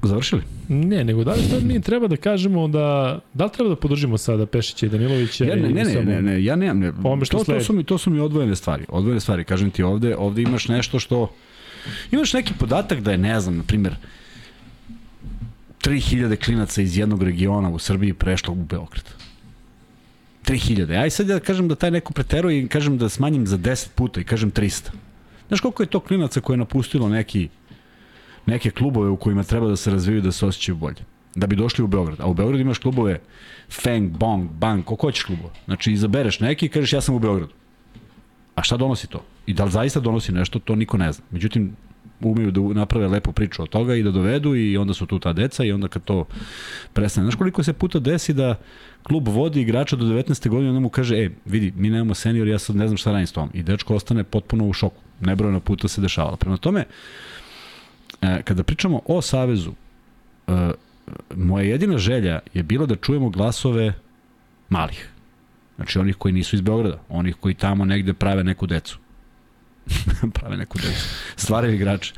Završili? Ne, nego da li sad mi treba da kažemo da... Da li treba da podržimo sada Pešića i Danilovića? Ja, ne, ne, ne, ne, ne, ja nemam, ne, što to, to, su mi, to su mi odvojene stvari, odvojene stvari, kažem ti ovde, ovde imaš nešto što, imaš neki podatak da je, ne znam, na primjer, 3000 klinaca iz jednog regiona u Srbiji prešlo u Beograd. 3000. Aj sad ja kažem da taj neko preteruje i kažem da smanjim za 10 puta i kažem 300. Znaš koliko je to klinaca koje je napustilo neki, neke klubove u kojima treba da se razviju da se osjećaju bolje? Da bi došli u Beograd. A u Beogradu imaš klubove Feng, Bong, Bang, koliko hoćeš klubova. Znači izabereš neki i kažeš ja sam u Beogradu. A šta donosi to? I da li zaista donosi nešto, to niko ne zna. Međutim, umeju da naprave lepu priču od toga i da dovedu i onda su tu ta deca i onda kad to prestane. Znaš koliko se puta desi da klub vodi igrača do 19. godine onda mu kaže, e, vidi, mi nemamo senior, ja sad ne znam šta radim s tom. I dečko ostane potpuno u šoku. Nebrojeno puta se dešavalo. Prema tome, e, kada pričamo o Savezu, e, moja jedina želja je bila da čujemo glasove malih. Znači onih koji nisu iz Beograda, onih koji tamo negde prave neku decu. prave neku decu. Stvaraju igrače.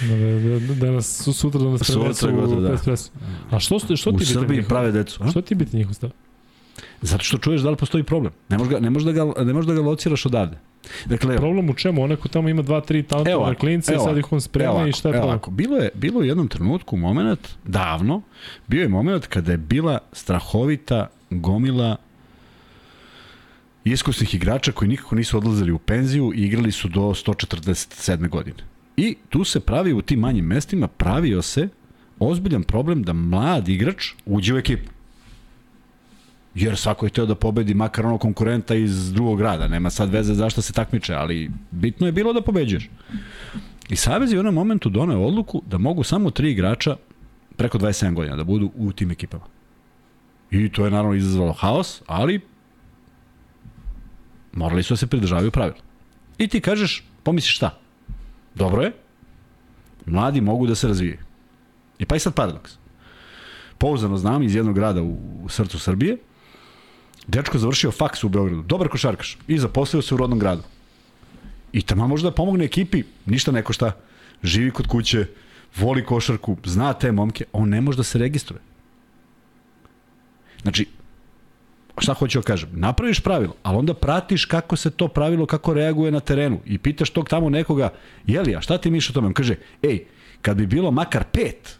Da, da, da, da nas su sutra da nas Sutra prenesu gotovo, u da. Espresso. A što, što U ti biti Srbiji njihov? prave decu. A? Što ti biti njihov stav? Zato što čuješ da li postoji problem. Ne možeš ga, ne možeš da ga, ne možeš da ga lociraš odavde. Dakle, Problem u čemu? Onako tamo ima dva, tri ovako, klinca i sad ovako, ih on sprema evo i šta je evo problem? ovako. Bilo je, bilo je u jednom trenutku moment, davno, bio je moment kada je bila strahovita gomila iskusnih igrača koji nikako nisu odlazili u penziju i igrali su do 147. godine. I tu se pravi u tim manjim mestima, pravio se ozbiljan problem da mlad igrač uđe u ekipu. Jer svako je hteo da pobedi makar onog konkurenta iz drugog grada. Nema sad veze zašto se takmiče, ali bitno je bilo da pobeđuješ. I Savez je u onom momentu doneo odluku da mogu samo tri igrača preko 27 godina da budu u tim ekipama. I to je naravno izazvalo haos, ali morali su da se pridržavaju pravila. I ti kažeš, pomisliš šta? Dobro je, mladi mogu da se razvijaju. I pa i sad paradoks. Pouzdano znam iz jednog grada u, srcu Srbije, dečko završio faks u Beogradu, dobar košarkaš i zaposlio se u rodnom gradu. I tamo može da pomogne ekipi, ništa neko šta, živi kod kuće, voli košarku, zna te momke, on ne može da se registruje. Znači, šta hoću da kažem, napraviš pravilo, ali onda pratiš kako se to pravilo, kako reaguje na terenu i pitaš tog tamo nekoga, jeli, a šta ti misliš o tome? On kaže, ej, kad bi bilo makar pet,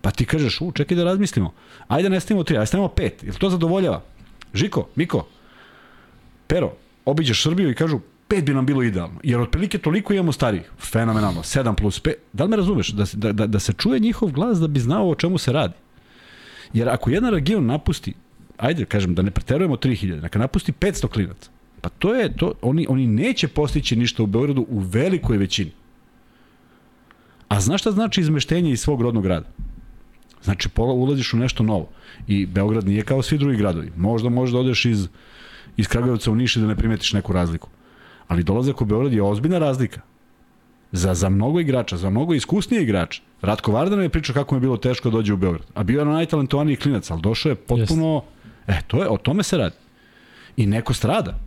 pa ti kažeš, u, čekaj da razmislimo, ajde ne stavimo tri, ajde stavimo pet, jel to zadovoljava? Žiko, Miko, Pero, obiđeš Srbiju i kažu, pet bi nam bilo idealno, jer otprilike toliko imamo starijih, fenomenalno, 7 plus 5, da li me razumeš, da, da, da, da se čuje njihov glas da bi znao o čemu se radi. Jer ako jedan region napusti, ajde kažem da ne preterujemo 3000, neka napusti 500 klinaca, pa to je, to, oni, oni neće postići ništa u Beogradu u velikoj većini. A znaš šta znači izmeštenje iz svog rodnog grada? Znači, pola ulaziš u nešto novo. I Beograd nije kao svi drugi gradovi. Možda možda odeš iz, iz Kragujevca u Niš i da ne primetiš neku razliku. Ali dolazak u Beograd je ozbiljna razlika. Za, za mnogo igrača, za mnogo iskusnije igrača. Ratko Vardan je pričao kako mu je bilo teško da dođe u Beograd. A bio je najtalentovaniji klinac, ali došao je potpuno... E, to je, o tome se radi. I neko strada.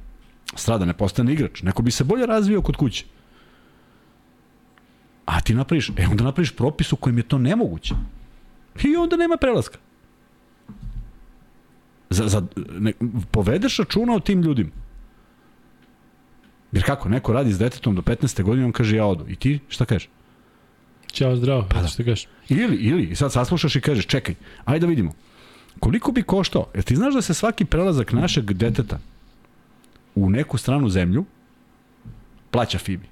Strada, ne postane igrač. Neko bi se bolje razvio kod kuće. A ti napraviš, e onda napraviš propis u kojem je to nemoguće. I onda nema prelaska. Za, za, ne, povedeš računa o tim ljudima. Jer kako, neko radi s detetom do 15. godine, on kaže ja odu. I ti šta kažeš? Ćao, zdravo, pa da. što kažeš. Ili, ili, i sad saslušaš i kažeš, čekaj, ajde da vidimo. Koliko bi koštao? Jer ti znaš da se svaki prelazak našeg deteta u neku stranu zemlju plaća FIBI.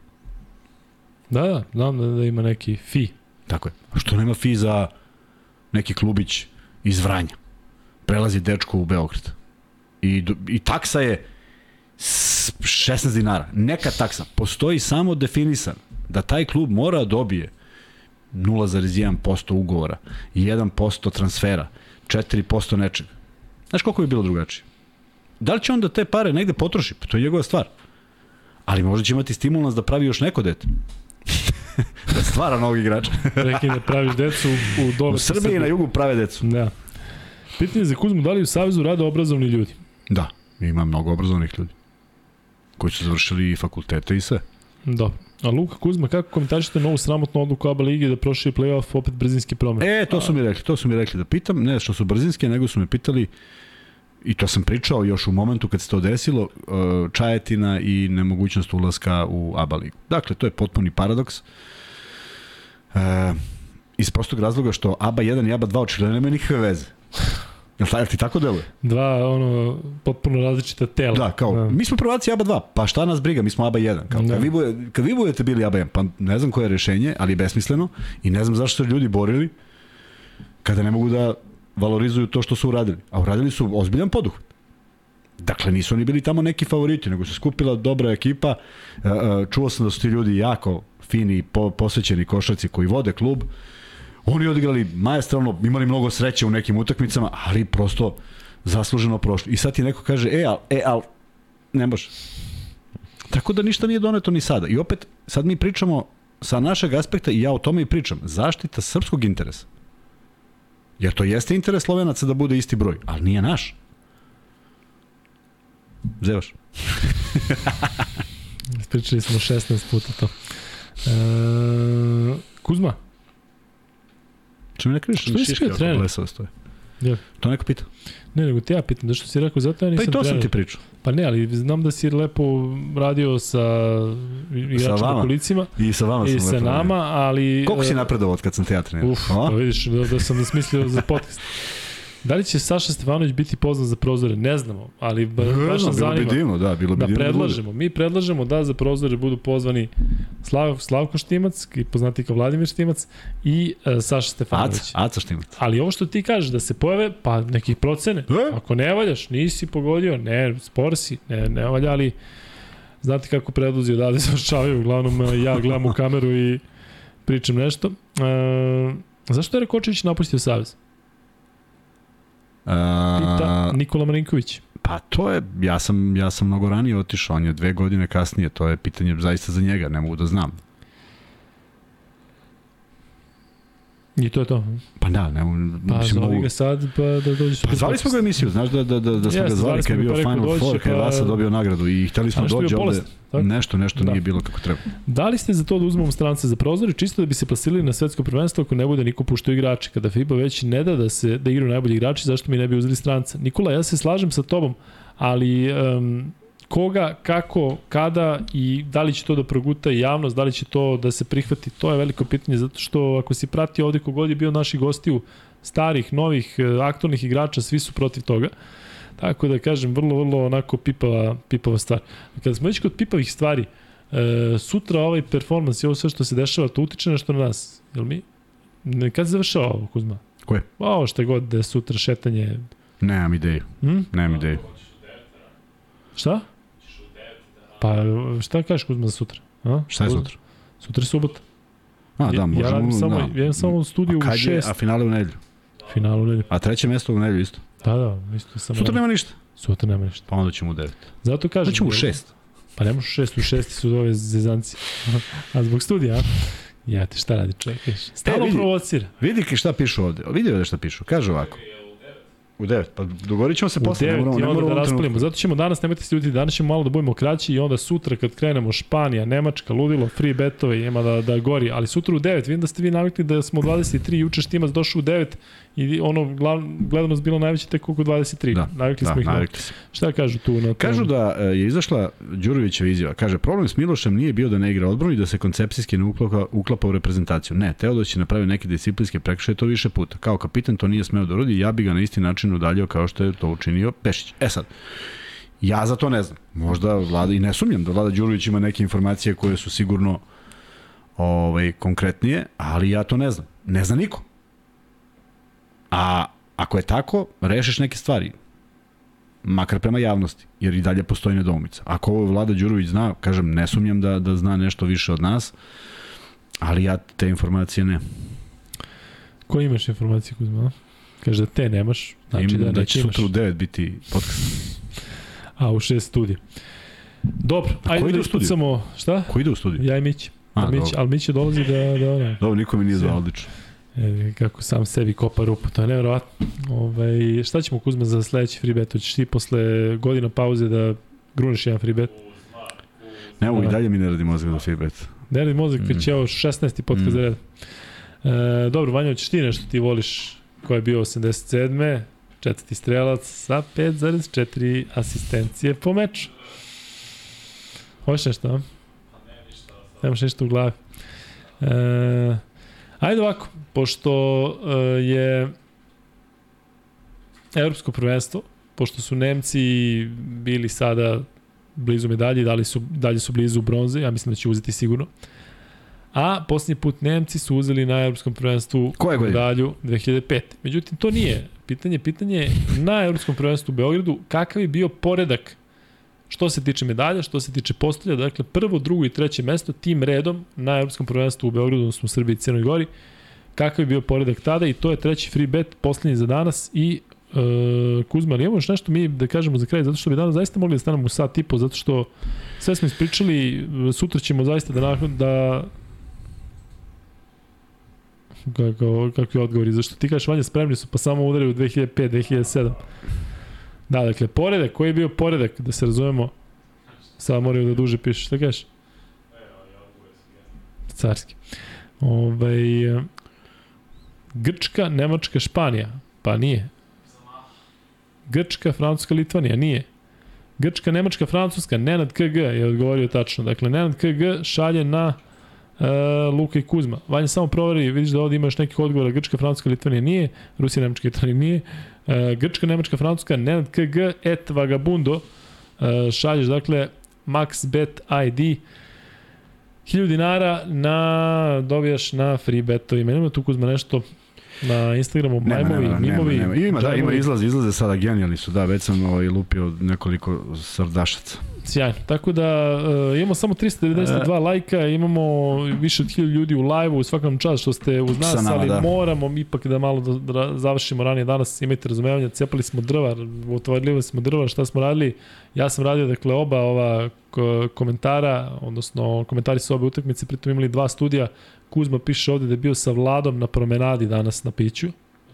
Da, da, znam da, da ima neki fi. Tako je. A što nema fi za neki klubić iz Vranja? Prelazi dečko u Beograd. I, i taksa je s- 16 dinara. Neka taksa. Postoji samo definisan da taj klub mora da dobije 0,1% ugovora, 1% transfera, 4% nečega. Znaš koliko bi bilo drugačije? Da li će on da te pare negde potroši? Pa to je njegova stvar. Ali možda će imati stimulans da pravi još neko dete. da stvara novog igrača. Rekli da praviš decu u, u dole. U Srbiji i na jugu prave decu. Da. Pitanje za Kuzmu, da li u Savezu rade obrazovni ljudi? Da, ima mnogo obrazovanih ljudi koji su završili i fakultete i sve. Da. A Luka Kuzma, kako komentarišete novu sramotnu odluku ABA Ligi da prošli play-off opet brzinski promene? E, to su mi rekli, to su mi rekli da pitam, ne što su brzinske, nego su me pitali i to sam pričao još u momentu kad se to desilo, e, Čajetina i nemogućnost ulaska u ABA ligu. Dakle, to je potpuni paradoks. E, iz prostog razloga što ABA 1 i ABA 2 očigledno nemaju nikakve veze. Jel, jel ti tako deluje? Dva, ono, potpuno različita tela. Da, kao, da. mi smo prvaci ABA 2, pa šta nas briga, mi smo ABA 1. Kao, Da. kad, vi bude, kad vi budete bili ABA 1, pa ne znam koje je rešenje, ali je besmisleno i ne znam zašto su ljudi borili kada ne mogu da valorizuju to što su uradili. A uradili su ozbiljan poduhvat. Dakle, nisu oni bili tamo neki favoriti, nego se skupila dobra ekipa. E, e, Čuo sam da su ti ljudi jako fini i po, posvećeni košarci koji vode klub. Oni odigrali majestralno, imali mnogo sreće u nekim utakmicama, ali prosto zasluženo prošli. I sad ti neko kaže, e, al, e, al, ne može. Tako da ništa nije doneto ni sada. I opet, sad mi pričamo sa našeg aspekta i ja o tome i pričam. Zaštita srpskog interesa. Jer to jeste interes Slovenaca da bude isti broj, ali nije naš. Zevaš? Pričali smo 16 puta to. E, Kuzma, Mi ne kažeš? Što nisi bio trener? Blesava stoje. Ja. To neko pita. ne, nego te ja pitam, da što si rekao, zato ja Pa nisam i to sam trener. ti pričao. Pa ne, ali znam da si lepo radio sa igračima vama. kolicima I sa vama sam i sa lepo nama, ali... Koliko si e, napredovao od kad sam te ja trenirao? Uf, pa vidiš, da, da sam smislio za podcast. Da li će Saša Stefanović biti poznan za prozore? Ne znamo, ali ba, Ne baš znam, nas bilo bi zanima. divno, da, bilo bi Da divno. bude. predlažemo. Mi predlažemo da za prozore budu pozvani Slav, Slavko Štimac, i poznati kao Vladimir Štimac, i uh, Saša Stefanović. Aca, Aca Štimac. Ali ovo što ti kažeš, da se pojave, pa nekih procene. E? Ako ne valjaš, nisi pogodio, ne, spor si, ne, ne valja, ali znate kako predluzi odavde završavaju, uglavnom e, ja gledam u kameru i pričam nešto. E, zašto je Rakočević napustio Savez? Pita Nikola Marinković. pa to je, ja sam, ja sam mnogo ranije otišao, on je dve godine kasnije, to je pitanje zaista za njega, ne mogu da znam. I to je to. Pa da, ne Pa mislim, mogu, ga sad, pa da dođe Pa zvali smo ga emisiju, znaš da, da, da, da smo Jeste, ga zvali kad je bio pa Final dođe, Four, kad je pa- Vasa dobio nagradu i hteli smo dođe ovde. tako? Nešto, nešto Da. nije bilo kako treba. Da li ste za to da uzmemo strance za prozore, čisto da bi se plasirali na svetsko prvenstvo ako ne bude niko puštao igrače? Kada FIBA već ne da da se da igraju najbolji igrači, zašto mi ne bi uzeli stranca? Nikola, ja se slažem sa tobom, ali um, koga, kako, kada i da li će to da proguta javnost, da li će to da se prihvati, to je veliko pitanje, zato što ako si pratio ovde kogod je bio naši gostiju, starih, novih, eh, aktualnih igrača, svi su protiv toga. Tako da kažem, vrlo, vrlo onako pipava, pipava stvar. Kada smo već kod pipavih stvari, e, sutra ovaj performans i ovo sve što se dešava, to utiče nešto na nas. Jel mi? Kad se završava ovo, Kuzma? Koje? Ovo što je god da je sutra šetanje. Nemam ideju, Hm? nemam ideju. Šta? Pa šta kažeš Kuzma za sutra? A? Šta je sutra? Sutra je subota. A, da, možemo. ja radim samo, da. ja imam samo u studiju A u kad je, šest a finale u nedelju. finalu nedelju. A treće mesto u nedelju isto. Da, da, isto samo. Sutra nema ništa. Sutra nema ništa. Pa onda ćemo u devet. Zato kažem. Onda ćemo u šest. Pa ne u šest, u šesti su ove zezanci. a zbog studija, a? Ja ti šta radi čovjek? vidiš? Stalno vidi. provocira. Vidi šta pišu ovde. Vidi ovde šta pišu. Kaže ovako. U devet. Pa dogovorit ćemo se U posle. ne 9 moramo- i onda da u raspalimo. Zato ćemo danas, nemojte se ljudi, danas ćemo malo da budemo kraći i onda sutra kad krenemo Španija, Nemačka, ludilo, free betove, ima da, da gori. Ali sutra u 9, vidim da ste vi navikli da smo u 23, juče Štimac došao u 9 i ono gledanost bilo najveće tek oko 23. Da, navikli Da, smo ih na... navikli se. Šta kažu tu na tom? Kažu da e, je izašla Đurovićeva izjava. Kaže, problem s Milošem nije bio da ne igra odbranu i da se koncepcijski ne uklapa, uklapa u reprezentaciju. Ne, Teodosić je napravio neke disciplinske prekršaje to više puta. Kao kapitan to nije smeo da uradi, ja bi ga na isti način udaljio kao što je to učinio Pešić. E sad, Ja za to ne znam. Možda vlada, i ne sumnjam da vlada Đurović ima neke informacije koje su sigurno ovaj, konkretnije, ali ja to ne znam. Ne zna niko. A ako je tako, rešiš neke stvari. Makar prema javnosti, jer i dalje postoji nedoumica. Ako ovo Vlada Đurović zna, kažem, ne sumnjam da, da zna nešto više od nas, ali ja te informacije ne. Ko imaš informacije, Kuzma? Kaže da te nemaš, znači Im, da, da, da će sutra u 9 biti podcast. A, u šest studija. Dobro, A ajde da ispucamo, šta? Ko ide u studiju? Ja i Mić. A, Mić, ali Mić dolazi da, da, da, Dobro, niko mi nije zvao odlično. E, kako sam sebi kopa rupu, to je nevjerovatno. Ovaj, šta ćemo Kuzma za sledeći free bet? Hoćeš ti posle godina pauze da gruneš jedan free bet? Ne, ovo i Da. dalje mi ne radi mozga za feedback. Ne radi mozak, Mm. već je ovo 16. podcast Mm. za red. E, dobro, Vanja, hoćeš ti nešto ti voliš ko je bio 87. Četvrti strelac sa 5,4 asistencije po meču. Hoćeš nešto, a? Nemaš ništa u glavi. E, ajde ovako, pošto e, je evropsko prvenstvo, pošto su Nemci bili sada blizu medalje, dalje su, dalje su blizu bronze, ja mislim da će uzeti sigurno. A posljednji put Nemci su uzeli na evropskom prvenstvu Koje godine? medalju 2005. Međutim, to nije pitanje. Pitanje je na evropskom prvenstvu u Beogradu kakav je bio poredak što se tiče medalja, što se tiče postolja, dakle prvo, drugo i treće mesto tim redom na evropskom prvenstvu u Beogradu, odnosno u Srbiji i Crnoj Gori, kakav je bio poredak tada? I to je treći free bet, poslednji za danas. I e, Kuzma, ali imamo još nešto mi da kažemo za kraj, zato što bi danas zaista mogli da stanemo u sat i po, zato što sve smo ispričali, sutra ćemo zaista da, nakon, da kako, kakvi odgovori, zašto ti kažeš Vanja spremni su pa samo udari u 2005, 2007. Da, dakle, poredak, koji je bio poredak, da se razumemo, sad moraju da duže pišeš, šta kažeš? Carski. Ovaj, Grčka, Nemačka, Španija, pa nije. Grčka, Francuska, Litvanija, nije. Grčka, Nemačka, Francuska, Nenad KG je odgovorio tačno. Dakle, Nenad KG šalje na e, Luka i Kuzma. Vanja samo proveri, vidiš da ovde imaš nekih odgovora. Grčka, Francuska, Litvanija nije. Rusija, Nemačka, Italija nije. E, Grčka, Nemačka, Francuska, Nenad KG, et Vagabundo. E, šalješ, dakle, MaxBet ID 1000 dinara na, dobijaš na free betovima. Nema tu Kuzma nešto na Instagramu, Nema, majmovi, nema, nema, mimovi, nema. Ima, da, ima izlaz, izlaze sada genijalni su, da, već sam ovaj, lupio nekoliko srdašaca. Sjajno. Tako da uh, imamo samo 392 E. lajka, imamo više od 1000 ljudi u live-u, u svakom čast što ste uz nas, nama, ali da. moramo ipak da malo da, da završimo ranije danas. Imajte razumevanja, cepali smo drva, otvorili smo drva, šta smo radili. Ja sam radio, dakle, oba ova ko- komentara, odnosno komentari su obe utakmice, pritom imali dva studija. Kuzma piše ovde da je bio sa Vladom na promenadi danas na piću.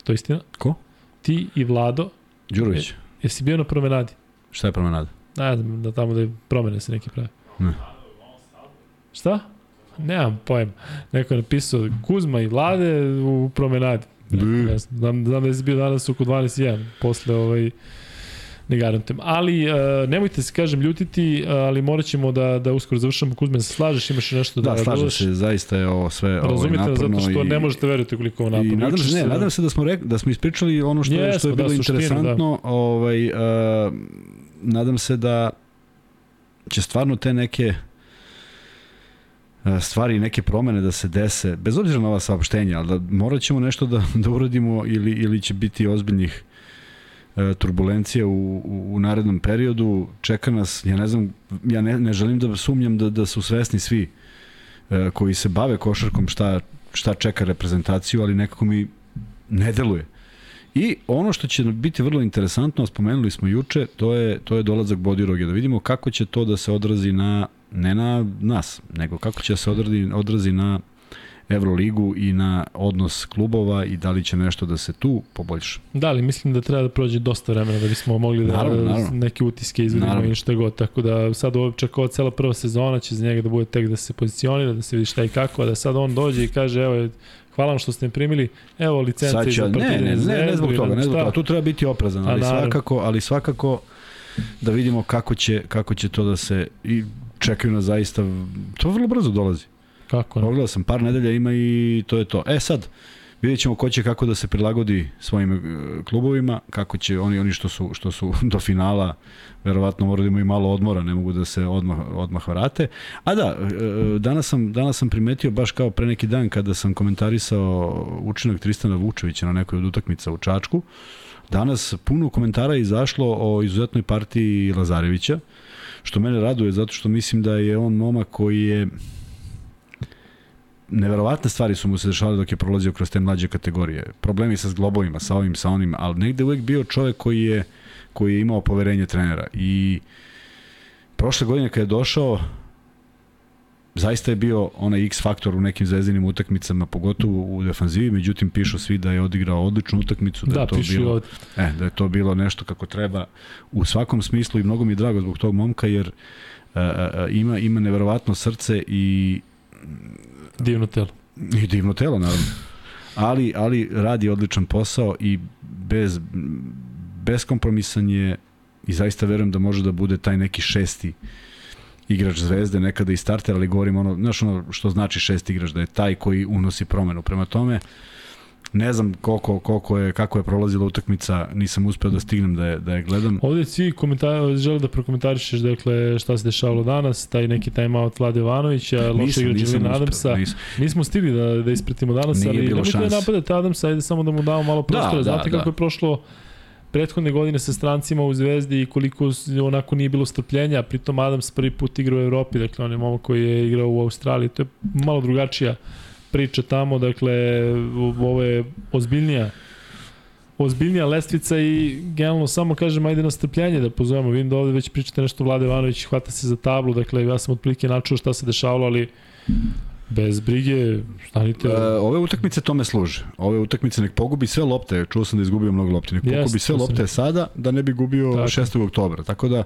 To je istina? Ko? Ti i Vlado. Đurović, Jesi bio na promenadi? šta je promenada? Ne znam, da tamo da promene se neke prave. Ne. Šta? Nemam pojem. Neko je napisao Kuzma i Vlade u promenadi. Ne, ne znam, znam, da je bio danas oko 12.1 posle ovaj ne garantujem. Ali uh, nemojte se, kažem, ljutiti, uh, ali morat ćemo da, da uskoro završamo. Kuzme, se slažeš, imaš nešto da, Da, slažem se, zaista je ovo sve ovaj, Razumite naporno. zato što i, ne možete verovati koliko ovo I naporno. nadam Juče se, ne, se- nadam se da smo, rek, da smo ispričali ono što, je, što je Jesmo, bilo da, suštinu, interesantno. Ovaj, uh, nadam se da će stvarno te neke uh, stvari, neke promene da se dese, bez obzira na ova saopštenja, ali da morat ćemo nešto da, da uradimo ili, ili će biti ozbiljnih uh, turbulencija u, u, u narednom periodu. Čeka nas, ja ne znam, ja ne, ne želim da sumnjam da, da su svesni svi uh, koji se bave košarkom šta, šta čeka reprezentaciju, ali nekako mi ne deluje. I ono što će biti vrlo interesantno, spomenuli smo juče, to je, to je dolazak Bodiroge. Da vidimo kako će to da se odrazi na, ne na nas, nego kako će da se odrazi, odrazi na Euroligu i na odnos klubova i da li će nešto da se tu poboljša. Da, ali mislim da treba da prođe dosta vremena da bismo mogli da Naravno, naravno. neke utiske izvedimo i šta god. Tako da sad ovo čak ova cela prva sezona će za njega da bude tek da se pozicionira, da se vidi šta i kako, a da sad on dođe i kaže evo hvala vam što ste me primili, evo licence će, za ne, ne, ne, ne zbog toga, ne zbog toga. Tu treba biti oprezan, ali svakako, ali svakako da vidimo kako će, kako će to da se i čekaju nas zaista, to vrlo brzo dolazi. Kako ne? Pogledao sam par nedelja ima i to je to. E sad, Vidjet ćemo ko će kako da se prilagodi svojim e, klubovima, kako će oni oni što su što su do finala verovatno moraju da imaju malo odmora, ne mogu da se odmah odmah vrate. A da, e, danas sam danas sam primetio baš kao pre neki dan kada sam komentarisao učinak Tristana Vučevića na nekoj od utakmica u Čačku. Danas puno komentara izašlo o izuzetnoj partiji Lazarevića, što mene raduje zato što mislim da je on momak koji je neverovatne stvari su mu se dešavale dok je prolazio kroz te mlađe kategorije. Problemi sa zglobovima, sa ovim, sa onim, ali negde uvek bio čovek koji je, koji je imao poverenje trenera. I prošle godine kada je došao, zaista je bio onaj X faktor u nekim zvezdinim utakmicama, pogotovo u defanzivi, međutim pišu svi da je odigrao odličnu utakmicu, da, Da, je to bilo, od- e, da je to bilo nešto kako treba u svakom smislu i mnogo mi je drago zbog tog momka jer uh, uh, ima ima neverovatno srce i Divno telo. I divno telo, naravno. Ali, ali radi odličan posao i bez, beskompromisan je i zaista verujem da može da bude taj neki šesti igrač zvezde, nekada i starter, ali govorim ono, znaš ono što znači šesti igrač, da je taj koji unosi promenu. Prema tome, ne znam koliko, koliko je, kako je prolazila utakmica, nisam uspeo da stignem da je, da je gledam. Ovde svi komentar, žele da prokomentarišeš dakle, šta se dešavalo danas, taj neki timeout Vlade Ivanovića, loše Nisam, igra Jelena Adamsa. nisam. Nismo stigli da, da ispratimo danas, Nije ali nemojte da šanse. napadate Adamsa, ajde samo da mu damo malo prostora. da, Znate da. kako je prošlo prethodne godine sa strancima u Zvezdi i koliko onako nije bilo strpljenja, pritom Adams prvi put igra u Evropi, dakle on je momak koji je igrao u Australiji, to je malo drugačija priča tamo, dakle ovo je ozbiljnija ozbiljnija lestvica i generalno samo kažem ajde na strpljenje da pozovemo. Vidim da ovde već pričate nešto Vlade Ivanović, hvata se za tablu, dakle ja sam otprilike načuo šta se dešavalo, ali bez brige, stanite. E, ove utakmice tome služe. Ove utakmice nek pogubi sve lopte. Čuo sam da izgubio mnogo lopte. Nek pogubi sve lopte sada da ne bi gubio Tako. 6. oktobra. Tako da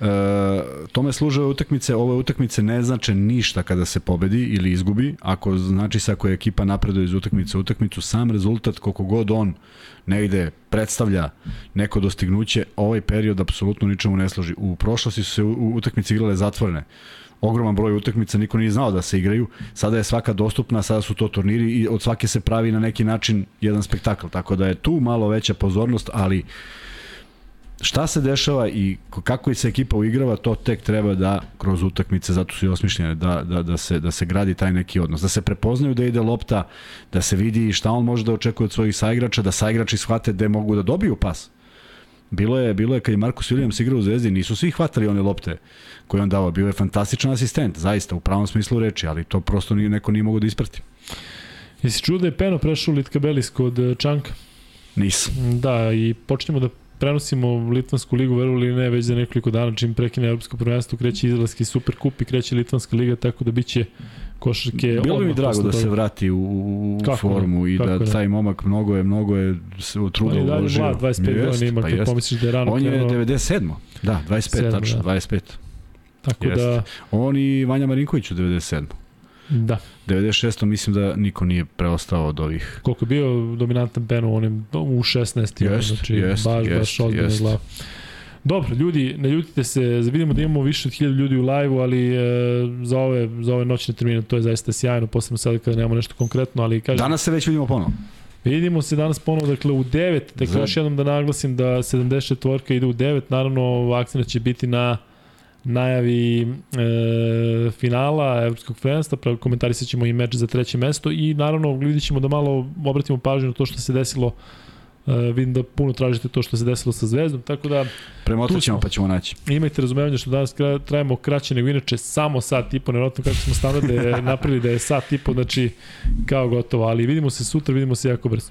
E, tome služe ove utakmice, ove utakmice ne znače ništa kada se pobedi ili izgubi, ako znači se ako je ekipa napreduje iz utakmice u utakmicu, sam rezultat koliko god on negde predstavlja neko dostignuće, ovaj period apsolutno ničemu ne služi. U prošlosti su se utakmice igrale zatvorene ogroman broj utakmica, niko nije znao da se igraju. Sada je svaka dostupna, sada su to turniri i od svake se pravi na neki način jedan spektakl. Tako da je tu malo veća pozornost, ali šta se dešava i kako se ekipa uigrava, to tek treba da kroz utakmice, zato su i osmišljene, da, da, da, se, da se gradi taj neki odnos. Da se prepoznaju da ide lopta, da se vidi šta on može da očekuje od svojih saigrača, da saigrači shvate gde mogu da dobiju pas. Bilo je, bilo je kad je Marcus Williams igrao u Zvezdi, nisu svi hvatali one lopte koje on dao. Bio je fantastičan asistent, zaista, u pravom smislu reči, ali to prosto nije, neko nije mogo da isprati. Jesi čuo da je Peno prešao u Litkabelis kod eh, Čanka? Nisam. Da, i počnemo da prenosimo Litvansku ligu, verovali ili ne, već za nekoliko dana, čim prekine Evropsko prvenstvo, kreće Izraelski super kup i kreće Litvanska liga, tako da biće košarke Bilo bi mi drago da se vrati u, u Kako ne, formu i kako da ne. taj momak mnogo je, mnogo je se u On truda je dalje uložio. mlad, 25 Jest, godina ima, pa kad pomisliš da je rano On je krenuo. 97. Da, 25, Sedmo, tačno, da. 25. Tako Jeste. da, On i Vanja Marinković u 97. da. 96. mislim da niko nije preostao od ovih. Koliko je bio dominantan Peno u, onim, u 16. Jest, znači, jest, baš, jest, baš ozbiljno jest. Dobro, ljudi, ne ljutite se, vidimo da imamo više od 1000 ljudi u live-u, ali e, za, ove, za ove noćne termine to je zaista sjajno, posebno sada kada nemamo nešto konkretno, ali kažem, Danas se već vidimo ponovo. vidimo se danas ponovo, dakle u 9, dakle još jednom da naglasim da 74 ide u 9, naravno akcija će biti na najavi e, finala Evropskog prvenstva, komentarisat ćemo i meč za treće mesto i naravno vidjet ćemo da malo obratimo pažnju na to što se desilo e, vidim da puno tražite to što se desilo sa Zvezdom, tako da Premotat Tu ćemo smo. pa ćemo naći. imajte razumevanje što danas trajamo kraće nego inače samo sat i po, nevjerojatno kako smo standarde napravili da je sat i po, znači kao gotovo, ali vidimo se sutra, vidimo se jako brzo.